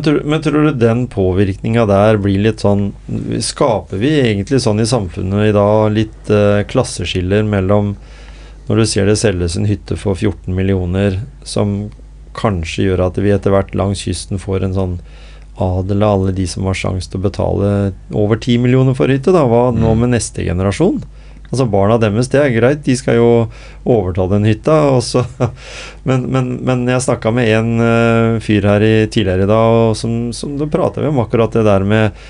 Men, tror- men tror du den påvirkninga der blir litt sånn Skaper vi egentlig sånn i samfunnet i dag litt eh, klasseskiller mellom Når du ser det selges en hytte for 14 millioner, som kanskje gjør at vi etter hvert langs kysten får en sånn adel av alle de som har sjanse til å betale over 10 millioner for hytte, da. Hva nå med neste generasjon? Altså Barna deres, det er greit, de skal jo overta den hytta. Og så, men, men, men jeg snakka med en eh, fyr her i, tidligere i dag, og som, som da prata vi om akkurat det der med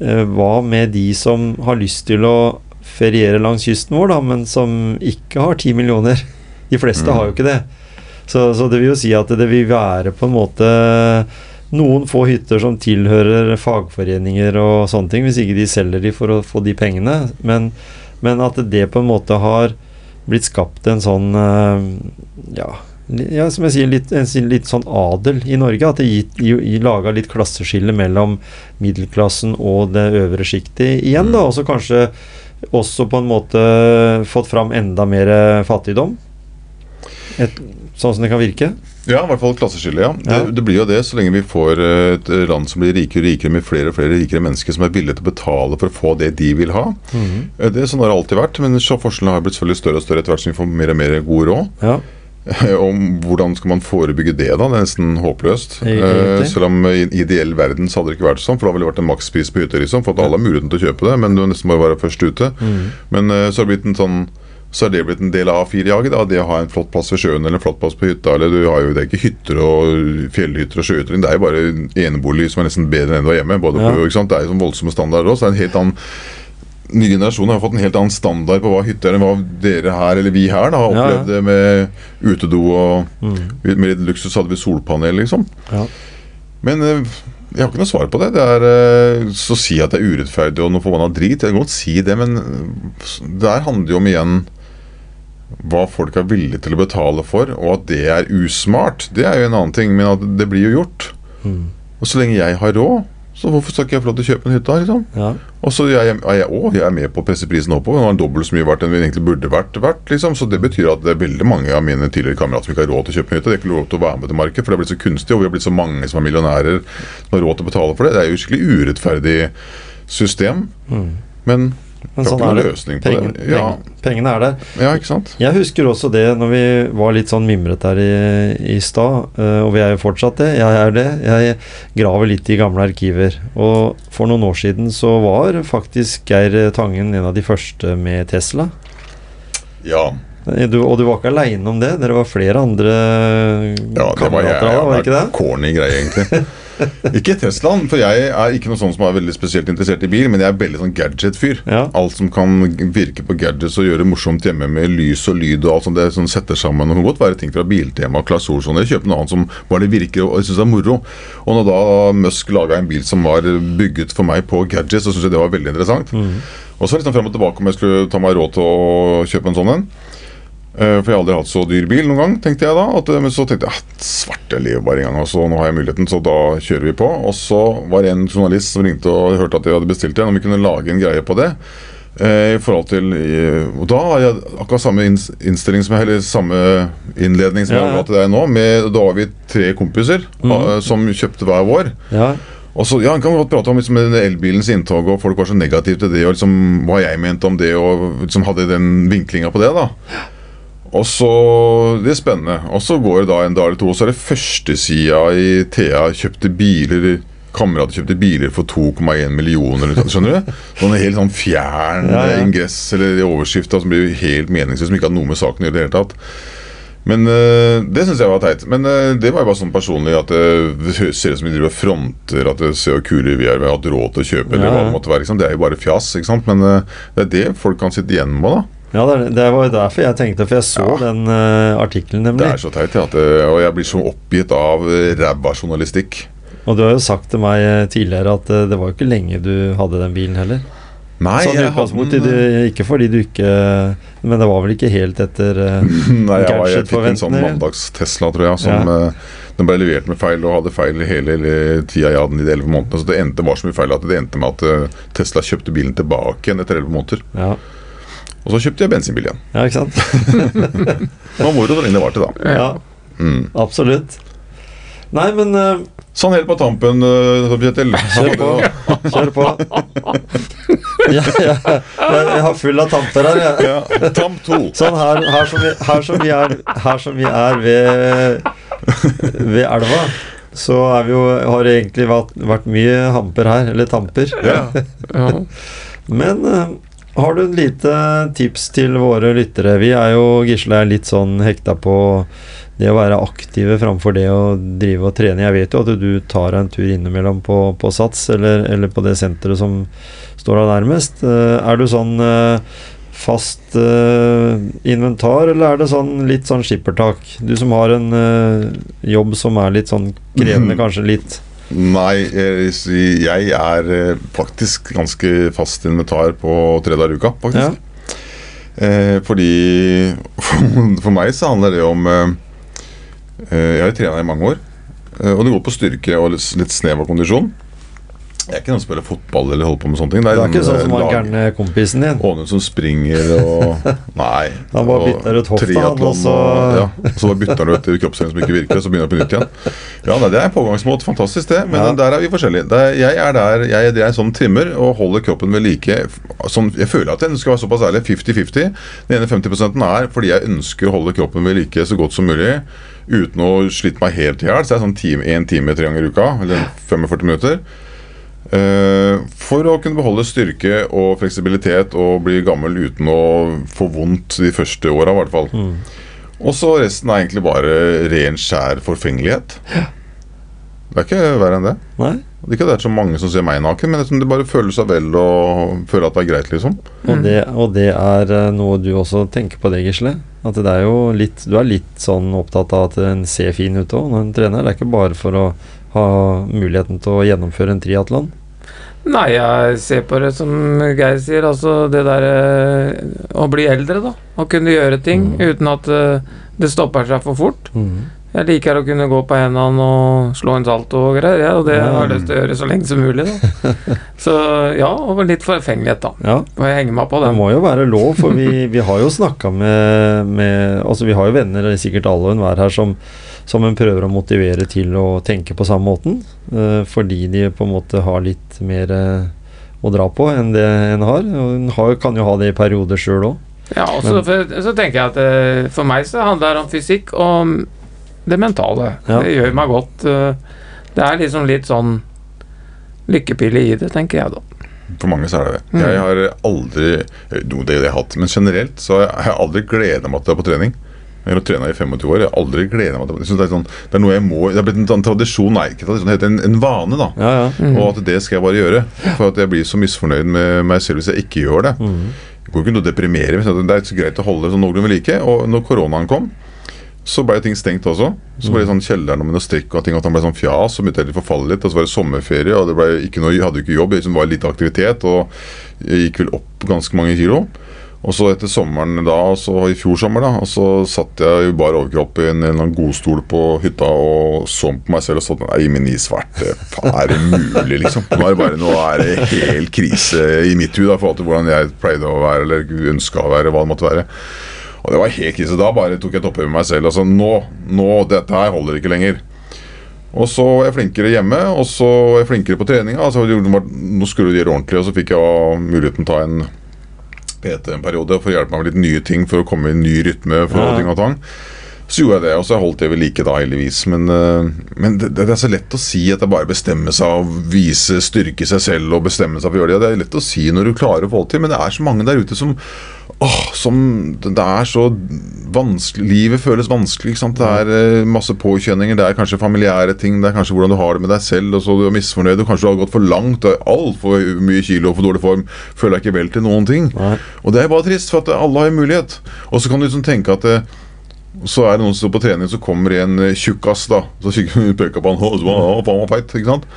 eh, Hva med de som har lyst til å feriere langs kysten vår, da, men som ikke har 10 millioner? De fleste Mm. har jo ikke det. Så, så det vil jo si at det vil være på en måte noen få hytter som tilhører fagforeninger og sånne ting, hvis ikke de selger de for å få de pengene. Men, men at det på en måte har blitt skapt en sånn eh, ja, ja, som jeg sier, litt, en litt sånn adel i Norge. At det laga litt klasseskille mellom middelklassen og det øvre sjiktet igjen. da, Og så kanskje også på en måte fått fram enda mer fattigdom. Et, sånn som det kan virke. Ja, i hvert fall klasseskille, ja. Ja. Det, det blir jo det så lenge vi får eh, et land som blir rikere og rikere med flere og flere rikere mennesker som er villige til å betale for å få det de vil ha. Eh, Det Sånn har det alltid vært, men så forskjellene har blitt selvfølgelig større og større etter hvert som vi får mer og mer god råd. Ja. Om hvordan skal man forebygge det, da? Det er nesten håpløst. Egentlig. Eh, selv om i en ideell verden så hadde det ikke vært sånn, for da ville det vært en makspris på hytter, liksom. For at alle har muligheten til å kjøpe det, men du nesten bare være først ute. Men eh, så har det blitt en sånn så er det blitt en del av A4-jaget. da, Det å ha en flott plass ved sjøen eller en flott plass på hytta. eller du har jo, Det er ikke hytter og fjellhytter og sjøhytter. Det er jo bare enebolig som er nesten bedre enn du har hjemme. både Ja. Det er jo sånn voldsomme standarder også. så det er en helt annen Nye generasjoner har fått en helt annen standard på hva hytte er enn hva dere her, eller vi her, da, har Ja, ja. opplevd det med utedo og Med litt luksus hadde vi solpanel, liksom. Ja. Men jeg har ikke noe svar på det. det er, så si at det er urettferdig og noe forbanna drit. Jeg kan godt si det, men der handler jo om igjen hva folk er villige til å betale for, og at det er usmart. Det er jo en annen ting, men at det blir jo gjort. Og så lenge jeg har råd, så hvorfor skal ikke jeg få lov til å kjøpe en hytte? liksom? Ja. Og så er jeg, er jeg, å, jeg er med på å presse prisen oppover. Den var dobbelt så mye verdt enn vi egentlig burde vært. verdt, liksom. Så det betyr at det er veldig mange av mine tidligere kamerater som ikke har råd til å kjøpe en hytte. De har ikke lov til å være med til markedet, for det har blitt så kunstig, og vi har blitt så mange som er millionærer som har råd til å betale for det. Det er jo skikkelig urettferdig system. Men Men sånn er det. Pengen, det. Ja, peng- Pengene er der. ja, ikke sant? Jeg husker også det når vi var litt sånn mimret her i, i stad, eh, og vi er jo fortsatt det. Jeg er det. Jeg graver litt i gamle arkiver. Og for noen år siden så var faktisk Geir Tangen en av de første med Tesla. Ja. Eh, Du, og du var ikke aleine om det. Dere var flere andre Ja, det var jeg. av deg, var ikke det? Corny greie, egentlig. ikke Teslaen, for jeg er ikke noe sånn som er veldig spesielt interessert i bil, men jeg er veldig sånn gadget-fyr. Ja. Alt som kan virke på gadgets og gjøre morsomt hjemme med lys og lyd og alt sånt, det sånn setter sammen. Og det kan godt være ting fra Biltema og Claes Olsson. Eller kjøpe noe annet som bare det virker og jeg synes det er moro. Og når da Musk laga en bil som var bygget for meg på gadgets, så syns jeg det var veldig interessant. Og så litt sånn frem og tilbake om jeg skulle ta meg råd til å kjøpe en sånn en. Eh, For jeg har aldri hatt så dyr bil noen gang, tenkte jeg da. At, eh, men så tenkte jeg at svarte lever bare en gang, og så nå har jeg muligheten, så da kjører vi på. Og så var det en journalist som ringte og hørte at jeg hadde bestilt en, om vi kunne lage en greie på det. Eh, I forhold til Og da har jeg akkurat samme innstilling som jeg Eller samme innledning som Ja, jeg har hatt til deg nå. Med, da var vi tre kompiser mm. som kjøpte hver vår. Ja. Og så, ja, Han kan godt prate om liksom, elbilens inntog, og folk var så negative til det, og liksom, hva jeg mente om det, og liksom hadde den vinklinga på det. da Og så, Det er spennende. Og så går det da en dag eller to, og så er det førstesida i Thea kjøpte biler Kamerater kjøpte biler for 2,1 millioner. Skjønner du? Sånn helt sånn fjern Ja, ja. ingress eller overskrift som blir helt meningsløs, som ikke hadde noe med saken å gjøre i det hele tatt. Men øh, det syns jeg var teit. Men øh, det var jo bare sånn personlig at det ser ut som vi driver og fronter at det ser jo kule vi vi har hatt råd til å kjøpe, eller Ja, hva det måtte være. Liksom. Det er jo bare fjas, ikke sant. Men øh, det er det folk kan sitte igjen med, da. Ja, det, var jo derfor jeg tenkte, for jeg så Ja. den uh, artikkelen, Det er så teit, ja, det, og jeg blir så oppgitt av eh, ræva journalistikk. Og du har jo sagt til meg eh, tidligere at eh, det var jo ikke lenge du hadde den bilen heller. Nei, sånn du- ikke fordi du ikke Men det var vel ikke helt etter uh, Nei, jeg, var, jeg fikk en sånn mandags-Tesla, tror jeg, som Ja. uh, den ble levert med feil og hadde feil hele, hele tida jeg hadde den i de elleve månedene. Så det endte var så mye feil at det endte med at eh, Tesla kjøpte bilen tilbake igjen etter elleve måneder. Ja, Og så kjøpte jeg bensinbil igjen. ja ikke sant? Man må jo dra inn det var til, da. Ja, Mm. absolutt. Nei, men uh, Sånn helt på tampen, uh, Kjetil. Kjør på. Kjør på. Ja, ja, jeg, jeg har full av tamper her, jeg. Ja, Tamp 2. Sånn her, her, som vi, her, som vi er, her som vi er ved, ved elva, så er vi jo, har det egentlig vært, vært mye hamper her. Eller tamper. Ja. Ja. Men eh, har du et lite tips til våre lyttere? Vi er jo, Gisle, er litt sånn hekta på det å være aktive framfor det å drive og trene. Jeg vet jo at du tar en tur innimellom på, på Sats eller, eller på det senteret som står deg nærmest. Eh, er du sånn eh, fast eh, inventar, eller er det sånn litt sånn skippertak? Du som har en jobb som er litt sånn krevende, kanskje litt Nei, jeg, er eh, faktisk ganske fast inventar på tre dager i uka, faktisk. Eh, fordi for, meg så handler det om eh, Jeg har trena i mange år, og det går på styrke og litt snev av kondisjon. Jeg er ikke den som spiller fotball eller holder på med sånne ting. Det er ikke sånn som han lag- gærne kompisen din. Åne som springer og Nei. Han bare bytter ut hofta, han, og så- og- ja, og så bare bytter han ut kroppsøvingen som ikke virker, og så begynner han på nytt igjen. Ja, nei, Det er en pågangsmåte. Fantastisk, det. Men Ja. der er vi forskjellige. Det er, jeg er der jeg, jeg er sånn trimmer og holder kroppen ved like. Sånn, jeg føler at den skal være såpass ærlig. 50-50. Den ene 50 er fordi jeg ønsker å holde kroppen ved like så godt som mulig. Uten å slite meg helt i hjel. Så det er sånn time, en time tre ganger i uka. Eller 45 minutter. Eh, for å kunne beholde styrke og fleksibilitet og bli gammel uten å få vondt de første åra, i hvert fall. Og så resten er egentlig bare ren, skjær forfengelighet. Det er ikke verre enn det. Nei? Det er ikke det er så mange som ser meg naken, men det sånn, det bare føler seg vel og føler at det er greit, liksom. Og det, og det er eh, noe du også tenker på det, Gisle. At det er jo litt Du er litt sånn opptatt av at en ser fin ut òg når en trener. Det er ikke bare for å ha muligheten til å gjennomføre en triatlon. Nei, jeg ser på det som Geir sier, altså det der eh, å bli eldre, da. Å kunne gjøre ting Mm. uten at eh, det stopper seg for fort. Jeg liker å kunne gå på hendene og slå en salto og greier, ja, og det Ja. har jeg lyst til å gjøre så lenge som mulig, da. Så ja, og litt forfengelighet, da. Ja, Og jeg henger meg på det Det må jo være lov, for vi, vi har jo snakka med, med Altså, vi har jo venner, sikkert alle og enhver her, som, som en prøver å motivere til å tenke på samme måten. eh, fordi de på en måte har litt mer eh, å dra på enn det en har. Og en har, kan jo ha det i perioder sjøl òg. Ja, og så, for, så tenker jeg at eh, for meg så handler det om fysikk og det mentale. Ja. Det gjør meg godt. Det er liksom litt sånn lykkepille i det, tenker jeg da. For mange så er det det. Mm. Jeg har aldri Jo, det har hatt, men generelt så har jeg aldri gleda meg til å være på trening. Jeg har trena i 25 år. Jeg har aldri gleda meg til det, er sånn, det er noe jeg må Det er blitt en sånn tradisjon, nei, ikke tradisjon, det heter en, en vane, da. Ja, ja. Mm. Og at det skal jeg bare gjøre. For at jeg blir så misfornøyd med meg selv hvis jeg ikke gjør det. Mm. Det går ikke an å deprimere meg. Det er så greit å holde det sånn noenlunde ved like. Og når koronaen kom, så ble ting stengt også. Så ble det sånn kjelleren med noe strikk og ting, at han ble sånn fjas. Og begynte jeg forfalle litt. Og så var det sommerferie, og det ble ikke noe, jeg hadde ikke jobb. Det liksom var litt aktivitet, og jeg gikk vel opp ganske mange kilo. Og så etter sommeren da, så i fjor sommer, da, og så satt jeg i bar overkropp i en, en godstol på hytta og så på meg selv og sånn Nei, min isverte, faen, er det mulig, liksom? Nå er det bare nå er det hel krise i mitt hud i forhold til hvordan jeg pleide å være, eller ønska å være, hva det måtte være. Og det var helt krise. Da bare tok jeg et oppgjør med meg selv. Altså, nå, nå, dette her holder ikke lenger. Og så var jeg flinkere hjemme, og så var jeg flinkere på treninga. Altså, nå skulle du gjøre ordentlig, og så fikk jeg muligheten til å ta en PT en periode for å hjelpe meg med litt nye ting for å komme i en ny rytme. for Ja. ting og tang. Så gjorde jeg det, og så holdt jeg ved like da, heldigvis. Men, eh, men det, det er så lett å si at det bare bestemmer seg å vise styrke i seg selv og bestemme seg for å gjøre det. Det er lett å si når du klarer å få det til, men det er så mange der ute som Åh, som Det er så vanskelig Livet føles vanskelig. Det er eh, masse påkjenninger, det er kanskje familiære ting, det er kanskje hvordan du har det med deg selv, og så du er misfornøyd, og kanskje du har gått for langt, har altfor mye kilo og for dårlig form, føler deg ikke vel til noen ting. Nei. Og det er bare trist, for at alle har mulighet. Og så kan du liksom tenke at eh, så er det noen som står på trening, så kommer en tjukkas, da. Så kikker du på han, og så, faen feit, ikke sant?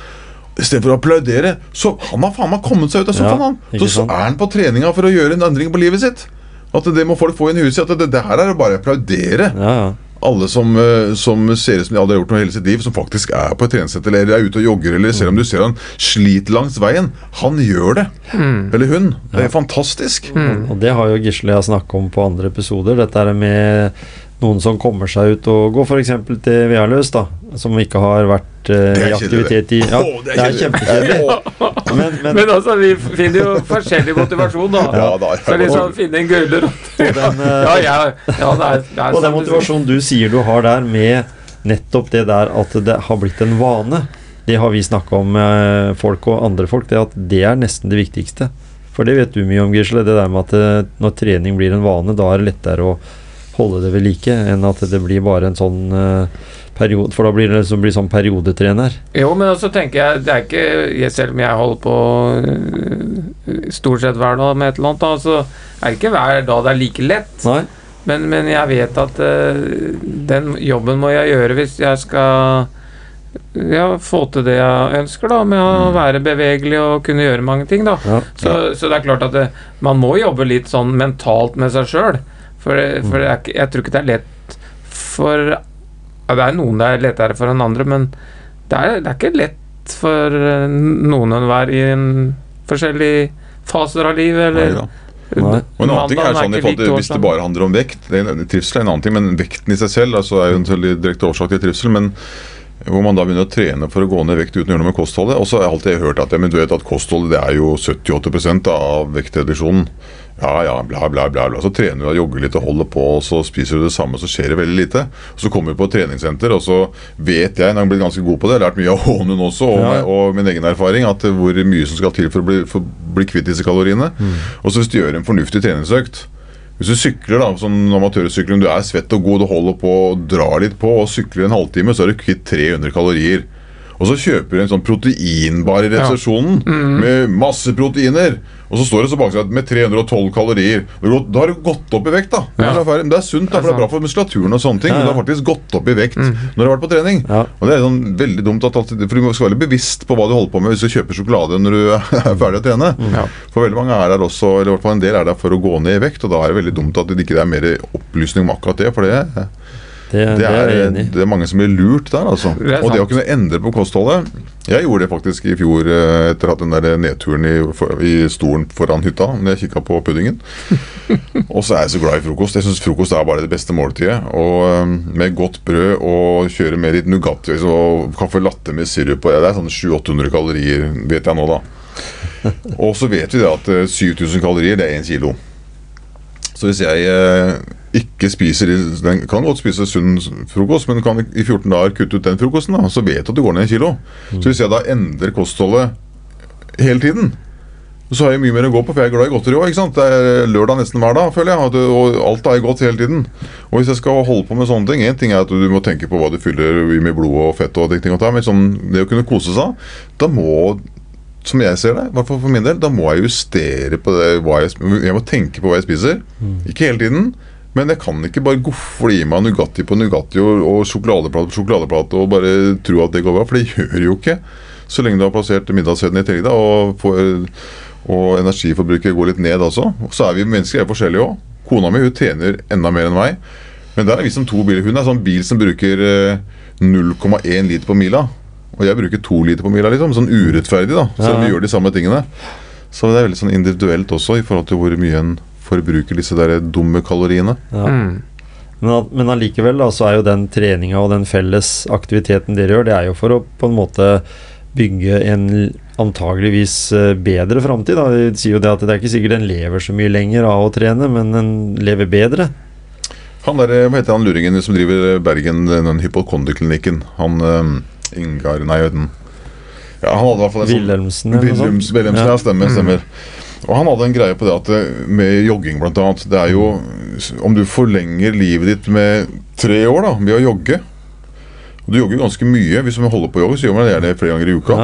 Istedenfor å applaudere. Så han har faen meg kommet seg ut av sofaen, Ja, han. Så, så er han på treninga for å gjøre en endring på livet sitt. At det må folk få inn i huset. At det, det her er å bare applaudere. Ja, ja. Alle som, eh, som ser ut som de aldri har gjort noe hele sitt liv, som faktisk er på et treningssenter eller er ute og jogger, eller selv om du ser han sliter langs veien. Han gjør det. Eller hun. Det er fantastisk. Og det har jo Gisle og jeg snakket om på andre episoder. Dette er med noen som kommer seg ut og går f.eks. til VR-løs, da. Som ikke har vært eh, i aktivitet i. Ja, det er kjempekjedelig. Men, men Men altså, vi finner jo forskjellig motivasjon, da. Ja, da, Så liksom finne en gulrot. den, eh, Ja, ja, ja, det det Og den motivasjonen du sier du har der, med nettopp det der at det har blitt en vane, det har vi snakka om med folk og andre folk, det at det er nesten det viktigste. For det vet du mye om, Gisle. Det der med at eh, når trening blir en vane, da er det lettere å holde det ved like enn at det blir bare en sånn uh, periode For da blir det liksom blir sånn periodetrener. Jo, men også tenker jeg Det er ikke Selv om jeg holder på øh, stort sett hver dag med et eller annet, da, så er det ikke hver dag det er like lett. Nei? Men, men jeg vet at uh, den jobben må jeg gjøre hvis jeg skal ja, få til det jeg ønsker, da, med å være bevegelig og kunne gjøre mange ting, da. Ja. Så, så det er klart at det, man må jobbe litt sånn mentalt med seg sjøl. For, for det er jeg tror ikke det er lett for ja, Det er noen det er lettere for enn andre, men det er, det er ikke lett for eh, noen å være i en forskjellig faser av livet, eller Neida. Nei. Og en annen ting er sånn er til Hvis det bare handler om vekt det er, Trivsel er en annen ting, men vekten i seg selv altså, er jo en direkte årsak til trivsel. Men hvor man da begynner å trene for å gå ned vekt uten å gjøre noe med kostholdet. Og så har jeg alltid hørt at, ja, men du vet at kostholdet det er jo 70-80 av vektreduksjonen. Ja, ja, bla, bla, bla. bla. Så trener du og jogger litt og holder på, og så spiser du det samme, så skjer det veldig lite. Så kommer du på et treningssenter, og så vet jeg, når jeg har blitt ganske god på det, jeg har lært mye av Hånund også, og, Ja. og min egen erfaring, at hvor mye som skal til for å bli, for å bli kvitt disse kaloriene. Og så hvis du gjør en fornuftig treningsøkt hvis du sykler, da, som amatørsykling, du er svett og god, du holder på og drar litt på, og sykler en halvtime, så er du kvitt 300 kalorier. Og så kjøper du en sånn proteinbar i resepsjonen med masse proteiner. Og så står det så baksiden med 312 kalorier. Da har du- gått opp i vekt, da. Ja. Det er. Men Det er sunt, da, for det er bra for muskulaturen og sånne ting. Men du har faktisk gått opp i vekt når du har vært på trening. Ja. Og det er sånn veldig dumt at For du skal være bevisst på hva du holder på med hvis du kjøper sjokolade når du er ferdig å trene. Ja. For veldig mange er der også, eller i hvert fall en del er der for å gå ned i vekt, og da er det veldig dumt at det ikke er mer opplysning om akkurat det. For det, Det, det, det er er, det er mange som blir lurt der, altså. Det Og det å kunne endre på kostholdet Jeg gjorde det faktisk i fjor eh, etter at den der nedturen i, i stolen foran hytta, når jeg kikka på puddingen. og så er jeg så glad i frokost. Jeg syns frokost er bare det beste måltidet. Og eh, med godt brød og kjøre med litt Nugatti liksom, og caffè latte med sirup og ja, Det er sånn 700-800 kalorier, vet jeg nå, da. Og så vet vi det at eh, 7000 kalorier, det er 1 kilo. Så hvis jeg eh, ikke spiser den Kan godt spise sunn frokost, men kan i 14 dager kutte ut den frokosten, da, så vet du at du går ned en kilo. Så hvis jeg da endrer kostholdet hele tiden, så har jeg mye mer å gå på, for jeg er glad i godteri òg. Det er lørdag nesten hver dag, føler jeg. Og alt er godt hele tiden. Og hvis jeg skal holde på med sånne ting Én ting er at du må tenke på hva du fyller i med blod og fett, og ting og men sånn, det å kunne kose seg, da må som jeg ser det, i hvert fall for min del, da må jeg justere på det jeg, jeg må tenke på hva jeg spiser. Ikke hele tiden, men jeg kan ikke bare gofle i meg Nugatti på Nugatti og, og sjokoladeplate på sjokoladeplate og bare tro at det går bra, for det gjør jo ikke. Så lenge du har plassert middagshøyden i tillegg, da, og, får, og energiforbruket går litt ned også. Og så er vi mennesker er forskjellige òg. Kona mi hun tjener enda mer enn meg. Men der er vi som to biler. Hun er sånn bil som bruker eh, 0,1 liter på mila. Og jeg bruker to liter på mila, liksom. Sånn urettferdig, da. Selv om vi gjør de samme tingene. Så det er veldig sånn individuelt også, i forhold til hvor mye en forbruker disse der dumme kaloriene. Ja. Mm. Men, al- allikevel da, så er jo den treninga og den felles aktiviteten dere gjør, det er jo for å på en måte bygge en antageligvis eh, bedre framtid. da. De sier jo det at det er ikke sikkert en lever så mye lenger av å trene, men en lever bedre. Han der, hva heter han luringen som driver Bergen, den hypokondiklinikken? Han eh, Ingar Nei, jeg vet den. Ja, han hadde i hvert fall en sånn Wilhelmsen eller noe sånt. Wilhelms, Wilhelmsen, ja, stemmer. Mm. Og han hadde en greie på det at det, med jogging annet Det er jo Om du forlenger livet ditt med tre år da ved å jogge Og du jogger ganske mye. Hvis man holder på å jogge, så gjør man gjerne det flere ganger i uka.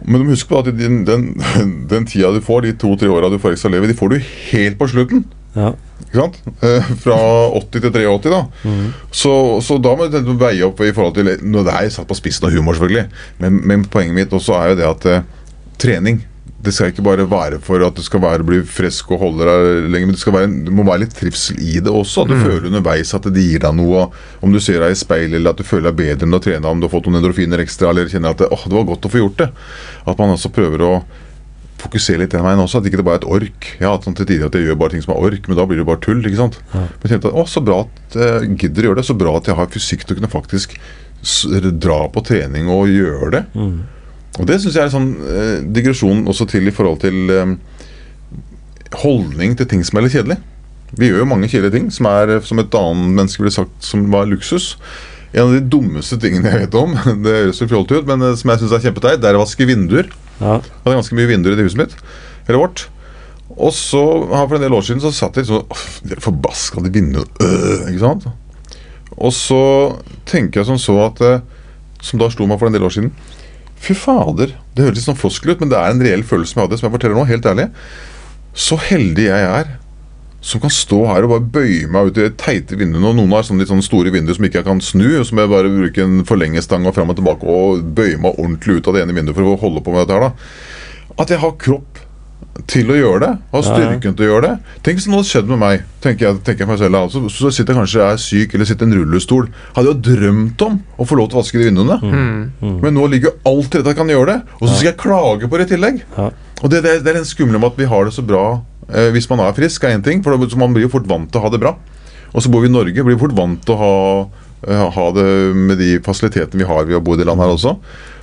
Men du må huske på at den, den, den tida du får, de to-tre åra du får ekstra leve, de får du helt på slutten. ja. Ikke sant? Eh, Fra 80 til 83, da. Så, så da må du veie opp i forhold til Nå det er satt på spissen av humor, selvfølgelig, men, men poenget mitt også er jo det at eh, trening det skal ikke bare være for at du skal være, bli frisk og holde deg lenger, men det, skal være, det må være litt trivsel i det også. At du føler underveis at det gir deg noe. Om du ser deg i speilet, eller at du føler deg bedre enn du trener, om du har fått noen endorfiner ekstra, eller kjenner at det, oh, det var godt å få gjort det. At man også prøver å fokusere litt den veien også, at ikke det bare er et ork. Jeg har hatt sånn til tider at jeg gjør bare ting som er ork, men da blir det bare tull. ikke sant? Men jeg tenkte at å, så bra at jeg gidder å gjøre det, så bra at jeg har fysikk til å kunne faktisk dra på trening og gjøre det. Og det syns jeg er en sånn eh, digresjon også til i forhold til eh, holdning til ting som er litt kjedelig. Vi gjør jo mange kjedelige ting som er, eh, som et annet menneske ville sagt som var luksus. En av de dummeste tingene jeg vet om, det høres jo fjollete ut, men eh, som jeg syns er kjempeteit, det er å vaske vinduer. ja. Jeg hadde ganske mye vinduer i det huset mitt. Eller vårt. Og så, for en del år siden, så satt jeg sånn «Åh, er forbaska de vinduene øh, Ikke sant? Og så tenker jeg som så at eh, Som da slo meg for en del år siden Fy fader. Det høres litt sånn floskel ut, men det er en reell følelse jeg hadde, som jeg forteller nå, helt ærlig. Så heldig jeg er som kan stå her og bare bøye meg ut i det teite vinduene. Og noen har sånne litt sånne store vinduer som ikke jeg kan snu, og som jeg bare bruker en forlengestang og fram og tilbake og bøye meg ordentlig ut av det ene vinduet for å holde på med dette her, da. At jeg har kropp til å gjøre det. Har styrken til å gjøre det. Tenk hvis noe hadde skjedd med meg. tenker jeg, tenker jeg meg selv Altså, Så, sitter jeg kanskje er syk eller sitter i en rullestol. Hadde jo drømt om å få lov til å vaske de vinduene. Men nå ligger alt til rette jeg kan gjøre det. Og så skal jeg klage på det i tillegg. Ja. Og det, det, det er den skumle med at vi har det så bra eh, hvis man er frisk, er én ting. For man blir jo fort vant til å ha det bra. Og så bor vi i Norge, blir fort vant til å ha, eh, ha det med de fasilitetene vi har ved å bo i det landet her også.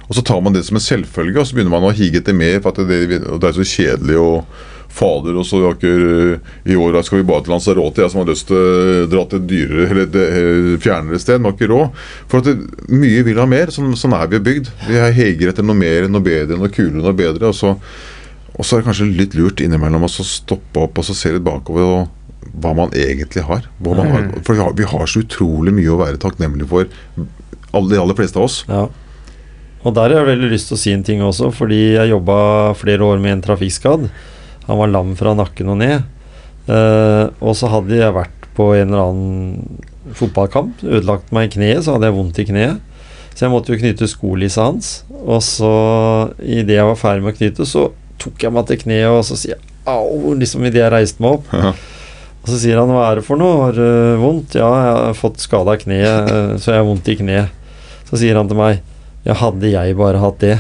Og så tar man det som en selvfølge, og så begynner man å hige etter mer. For at det, det er så kjedelig og fader, og så jakker i år skal vi bare til Lanzarote. Jeg som har lyst til å dra til et dyrere eller eh, fjernere sted, men har ikke råd. For at det, mye vil ha mer. Sånn, sånn er vi bygd. Vi heger etter noe mer, noe bedre, noe kulere, noe bedre. Og så, og så er det kanskje litt lurt innimellom å stoppe opp og så se litt bakover. og hva man egentlig har. Man har. For vi har, vi har så utrolig mye å være takknemlig for, alle, de aller fleste av oss. Ja. Og der har jeg veldig lyst til å si en ting også, fordi jeg jobba flere år med en trafikkskadd. Han var lam fra nakken og ned. Uh, og så hadde jeg vært på en eller annen fotballkamp, ødelagt meg i kneet, så hadde jeg vondt i kneet. Så jeg måtte jo knytte skolissa hans. Og så, idet jeg var ferdig med å knytte, så tok jeg meg til kneet, og så sier jeg au, liksom idet jeg reiste meg opp. Ja. Og så sier han hva er det for noe, har du vondt? Ja, jeg har fått skada kneet, eh, så jeg har vondt i kneet. Så sier han til meg ja, hadde jeg bare hatt det.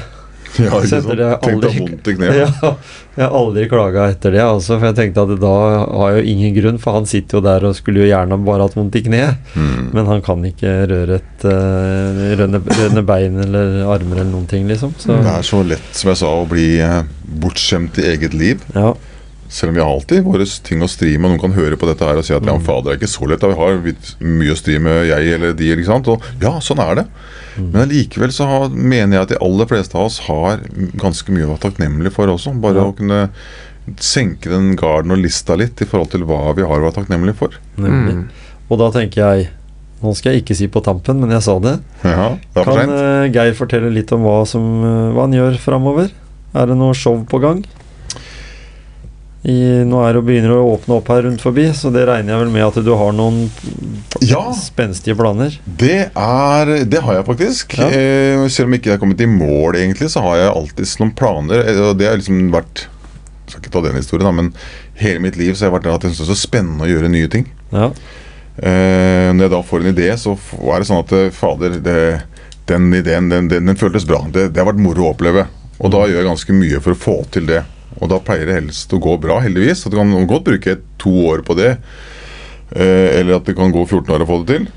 Ja, ikke sant? etter det jeg Tenk deg vondt i kneet. Ja, jeg har aldri klaga etter det, altså, for jeg tenkte at da har jeg jo ingen grunn, for han sitter jo der og skulle jo gjerne bare hatt vondt i kneet, Mm. men han kan ikke røre et uh, rønne, rønne bein eller armer eller noen ting, liksom. Så Det er så lett, som jeg sa, å bli eh, bortskjemt i eget liv. ja. Selv om vi har alltid våre ting å stri med. Noen kan høre på dette her og si at ja, fader, det er ikke så lett. da, Vi har mye å stri med, jeg eller de. ikke sant? Og ja, sånn er det. Men allikevel så har, mener jeg at de aller fleste av oss har ganske mye å være takknemlig for også. Bare Ja. å kunne senke den garden og lista litt i forhold til hva vi har å være takknemlig for. Mm. Og da tenker jeg Nå skal jeg ikke si på tampen, men jeg sa det. Ja, det Kan eh, Geir fortelle litt om hva, som, uh, hva han gjør framover? Er det noe show på gang? I, nå er det begynner å åpne opp her rundt forbi, så det regner jeg vel med at du har noen Ja. spenstige planer? Det er Det har jeg faktisk. Ja. Eh, selv om ikke jeg har kommet i mål, egentlig, så har jeg alltid noen planer. Eh, Og det har liksom vært Jeg skal ikke ta den historien, da, men hele mitt liv så har jeg vært at jeg det er så spennende å gjøre nye ting. Ja. Eh, når jeg da får en idé, så er det sånn at eh, fader, det, den ideen den, den, den føltes bra. Det, det har vært moro å oppleve. Og da gjør jeg ganske mye for å få til det. Og da pleier det helst å gå bra, heldigvis. At du kan godt bruke to år på det. Eh, eller at det kan gå 14 år å få det til.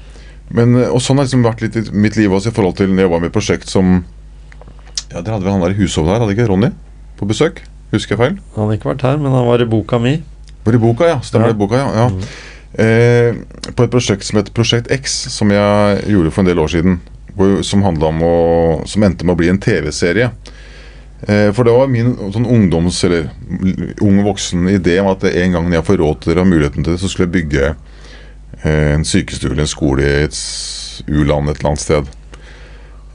Men, eh, og sånn har liksom vært litt i mitt liv også i forhold til når jeg var med i et prosjekt som Ja, Dere hadde vel han der i Hushovd her, hadde ikke Ronny? På besøk? Husker jeg feil? Han hadde ikke vært her, men han var i boka mi. Var i boka, ja. Stemmer Ja. det. boka, ja. ja. Eh, på et prosjekt som heter Prosjekt X, som jeg gjorde for en del år siden. Hvor, som, om å, som endte med å bli en TV-serie. Eh, For det var min sånn ungdoms- eller ung voksen-idé om at en gang jeg får råd til det og muligheten til det, så skulle jeg bygge eh, en sykestue eller en skole i et u-land et eller annet sted.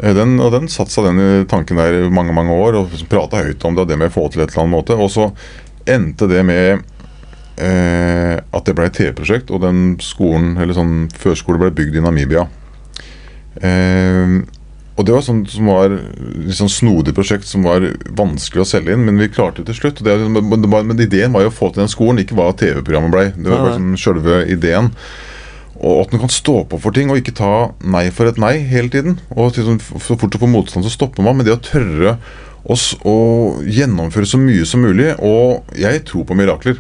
Eh, Den, og den satte seg den tanken der i mange mange år, og prata høyt om det og det med å få til et eller annet måte. Og så endte det med eh, at det ble et TV-prosjekt, og den skolen, eller sånn førskole ble bygd i Namibia. Eh, og det var sånn som var litt sånn snodig prosjekt som var vanskelig å selge inn, men vi klarte det til slutt. Det, men, det var, men ideen var jo å få til den skolen, ikke hva TV-programmet ble. Det var bare sånn selve ideen. Og at man kan stå på for ting og ikke ta nei for et nei hele tiden. Og sånn, så fort du får motstand, så stopper man. Men det å tørre oss å gjennomføre så mye som mulig Og jeg tror på mirakler.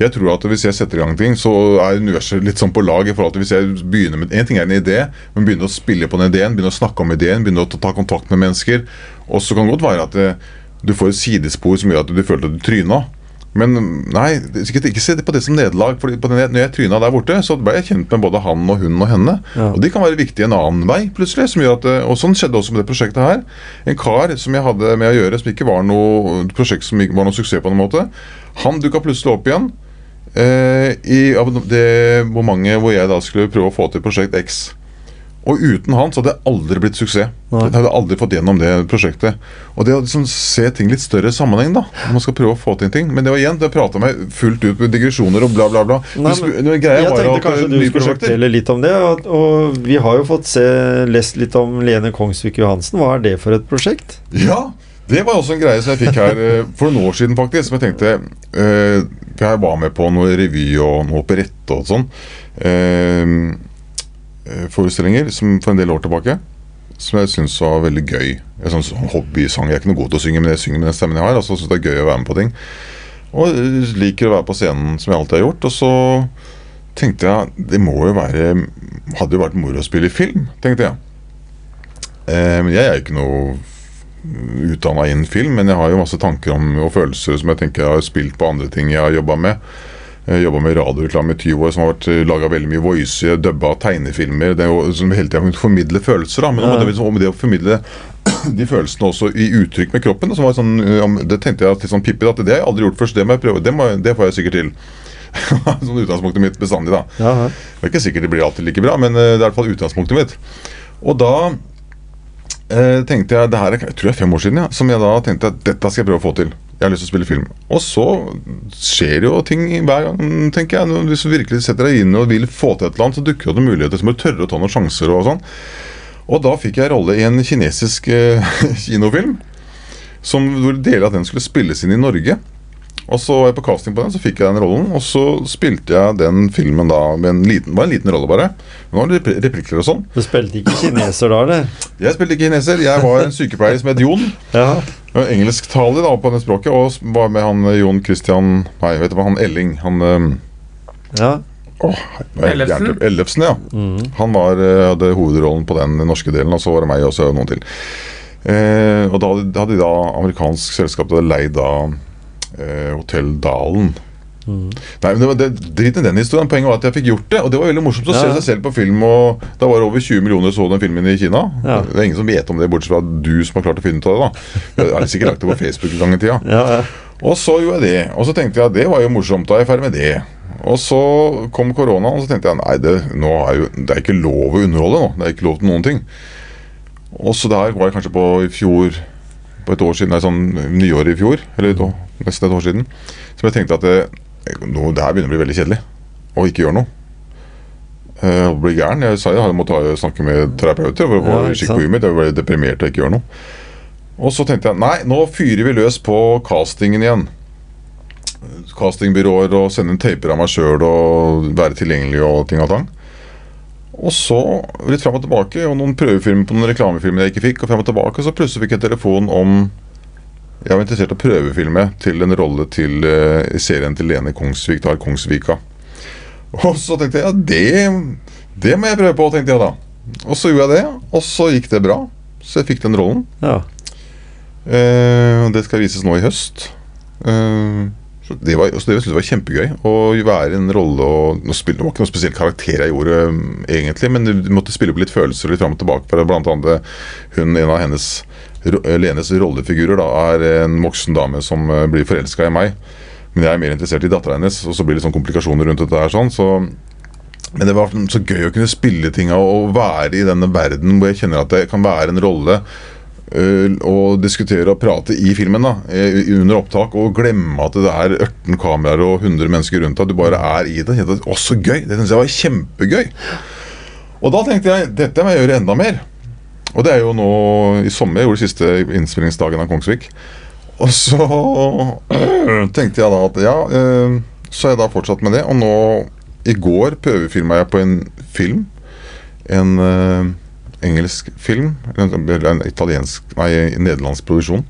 Jeg tror at Hvis jeg setter i gang ting, så er universet litt sånn på lag. i forhold til Hvis jeg begynner med En ting er en idé, men begynner å spille på den ideen, begynner å snakke om ideen, begynner å ta- ta kontakt med mennesker. Og så kan det godt være at det, du får et sidespor som gjør at du føler at du tryna. Men nei, ikke, se det på det som nederlag. For når jeg tryna der borte, så ble jeg kjent med både han og hun og henne. Ja. Og de kan være viktige en annen vei, plutselig. Som gjør at, og sånn skjedde også med det prosjektet her. En kar som jeg hadde med å gjøre, som ikke var noe prosjekt som ikke var noe suksess på noen måte, han dukka plutselig opp igjen. Eh, I det hvor mange hvor jeg da skulle prøve å få til prosjekt X. Og uten han så hadde det aldri blitt suksess. Nei. Jeg hadde aldri fått gjennom det prosjektet. Og det å liksom se ting litt større sammenheng, da. Når man skal prøve å få til ting. Men det var igjen, det prata meg fullt ut med digresjoner og bla, bla, bla. Nei, men jeg tenkte at, kanskje eh, du skulle fortelle litt om det. Og, og vi har jo fått se, lest litt om Lene Kongsvik Johansen. Hva er det for et prosjekt? Ja, det var også en greie som jeg fikk her eh, for noen år siden, faktisk. Som jeg tenkte for Jeg var med på noe revy og noe operette og sånn. Eh, forestillinger som for en del år tilbake. Som jeg syns var veldig gøy. Jeg sånn, hobbysang. Jeg er ikke noe god til å synge, men jeg synger med den stemmen jeg har. Altså, synes det er gøy å være med på ting. Og liker å være på scenen som jeg alltid har gjort. Og så tenkte jeg det må jo være Hadde jo vært moro å spille film, tenkte jeg. Eh, men jeg er jo ikke noe utdanna innen film, men jeg har jo masse tanker om, og følelser som jeg tenker jeg har spilt på andre ting jeg har jobba med. Jeg jobba med radioreklame i 20 år, som har vært laga veldig mye voice, dubba tegnefilmer. Det er jo, som hele tida formidle følelser, da. Men om det, om det å formidle de følelsene også i uttrykk med kroppen som var sånn, um, Det tenkte jeg til sånn Pippi at det har jeg aldri gjort først, det må jeg prøve. Det, må, det får jeg sikkert til. sånn utgangspunktet mitt bestandig, da. Ja. Det er ikke sikkert det blir alltid like bra, men eh, det er i hvert fall utgangspunktet mitt. Og da eh, tenkte jeg det her er, jeg tror det er fem år siden, ja, som jeg da tenkte at dette skal jeg prøve å få til. Jeg har lyst til å spille film. Og så skjer jo ting hver gang, tenker jeg. Hvis du virkelig setter deg inn og vil få til et eller annet, så dukker det opp muligheter. Så må du tørre å ta noen sjanser og sånn. Og da fikk jeg rolle i en kinesisk eh, kinofilm. Som, hvor deler av den skulle spilles inn i Norge. Og så var jeg på casting på den, så fikk jeg den rollen. Og så spilte jeg den filmen da med en liten, bare en liten rolle, bare. Men det var rep replikker og sånn. Du spilte ikke kineser da, eller? Jeg spilte ikke kineser. Jeg var en sykepleier som het Jon. Ja. Jeg Engelsktaler da på det språket, og var med han eh, Jon Christian Nei, vet du hva, han Elling. Han um, ja. Er Ellefsen? Ellefsen, ja. Mm. Han var, eh, hadde hovedrollen på den norske delen, og så var det meg og så noen til. Eh, og da hadde, hadde de da amerikansk selskap hadde leid da eh, Hotell Dalen. Mm. Nei, men det var Drit i den historien. Poenget var at jeg fikk gjort det. Og det var veldig morsomt å Ja, se seg selv på film. Og Da var det over 20 millioner så den filmen i Kina. Ja. Det er ingen som vet om det, bortsett fra du som har klart å finne ut av det. da Jeg har sikkert lagt det på Facebook en gang i tida. Ja, ja. Og så gjorde jeg det. Og så tenkte jeg at det var jo morsomt. Da er jeg ferdig med det. Og så kom korona, og så tenkte jeg nei, det, er jo, det er ikke lov å underholde nå. Det er ikke lov til noen ting. Og så der var jeg kanskje på i fjor På et år siden, nei, sånn nyåret i fjor. Eller nesten et år siden. Som jeg tenkte at det, nå, det her begynner å bli veldig kjedelig. Å ikke gjøre noe. Jeg Å bli gæren. Jeg sa jeg måtte ha- snakke med terapeuter. Ja, på huet mitt. Jeg ble deprimert og ikke gjøre noe. Og så tenkte jeg nei, nå fyrer vi løs på castingen igjen. Castingbyråer og sende inn taper av meg sjøl og være tilgjengelig og ting og tang. Og så litt fram og tilbake, og noen prøvefilmer på noen reklamefilmer jeg ikke fikk. Og frem og tilbake, så plutselig fikk jeg telefon om jeg var interessert i å prøvefilme til en rolle til uh, serien til Lene Kongsvik, da, Kongsvika. Og så tenkte jeg ja, det, det må jeg prøve på, tenkte jeg da. Og så gjorde jeg det, og så gikk det bra. Så jeg fikk den rollen. ja. Uh, det skal vises nå i høst. Uh, så det var, så det synes jeg var kjempegøy å være i en rolle og nå spille, Det var ikke noen spesiell karakter jeg gjorde, egentlig, men du måtte spille på litt følelser litt fram og tilbake. For blant annet hun, en av hennes Lenes rollefigurer da, er en voksen dame som eh, blir forelska i meg. Men jeg er mer interessert i dattera hennes, og så blir det sånn komplikasjoner rundt dette her. sånn, så men det var så gøy å kunne spille tinga og være i denne verden hvor jeg kjenner at det kan være en rolle å og diskutere og prate i filmen da, eh, under opptak, og glemme at det er 18 kameraer og 100 mennesker rundt deg. Du bare er i det. Å, så gøy! Det syns jeg var kjempegøy. Og da tenkte jeg dette må jeg gjøre enda mer. Og det er jo nå i sommer. Jeg gjorde siste innspillingsdagen av Kongsvik. Og så tenkte jeg da at ja, øh, så har jeg da fortsatt med det. Og nå i går prøvefilma jeg på en film. En øh, engelsk film. Eller en, en italiensk Nei, en nederlandsk produksjon.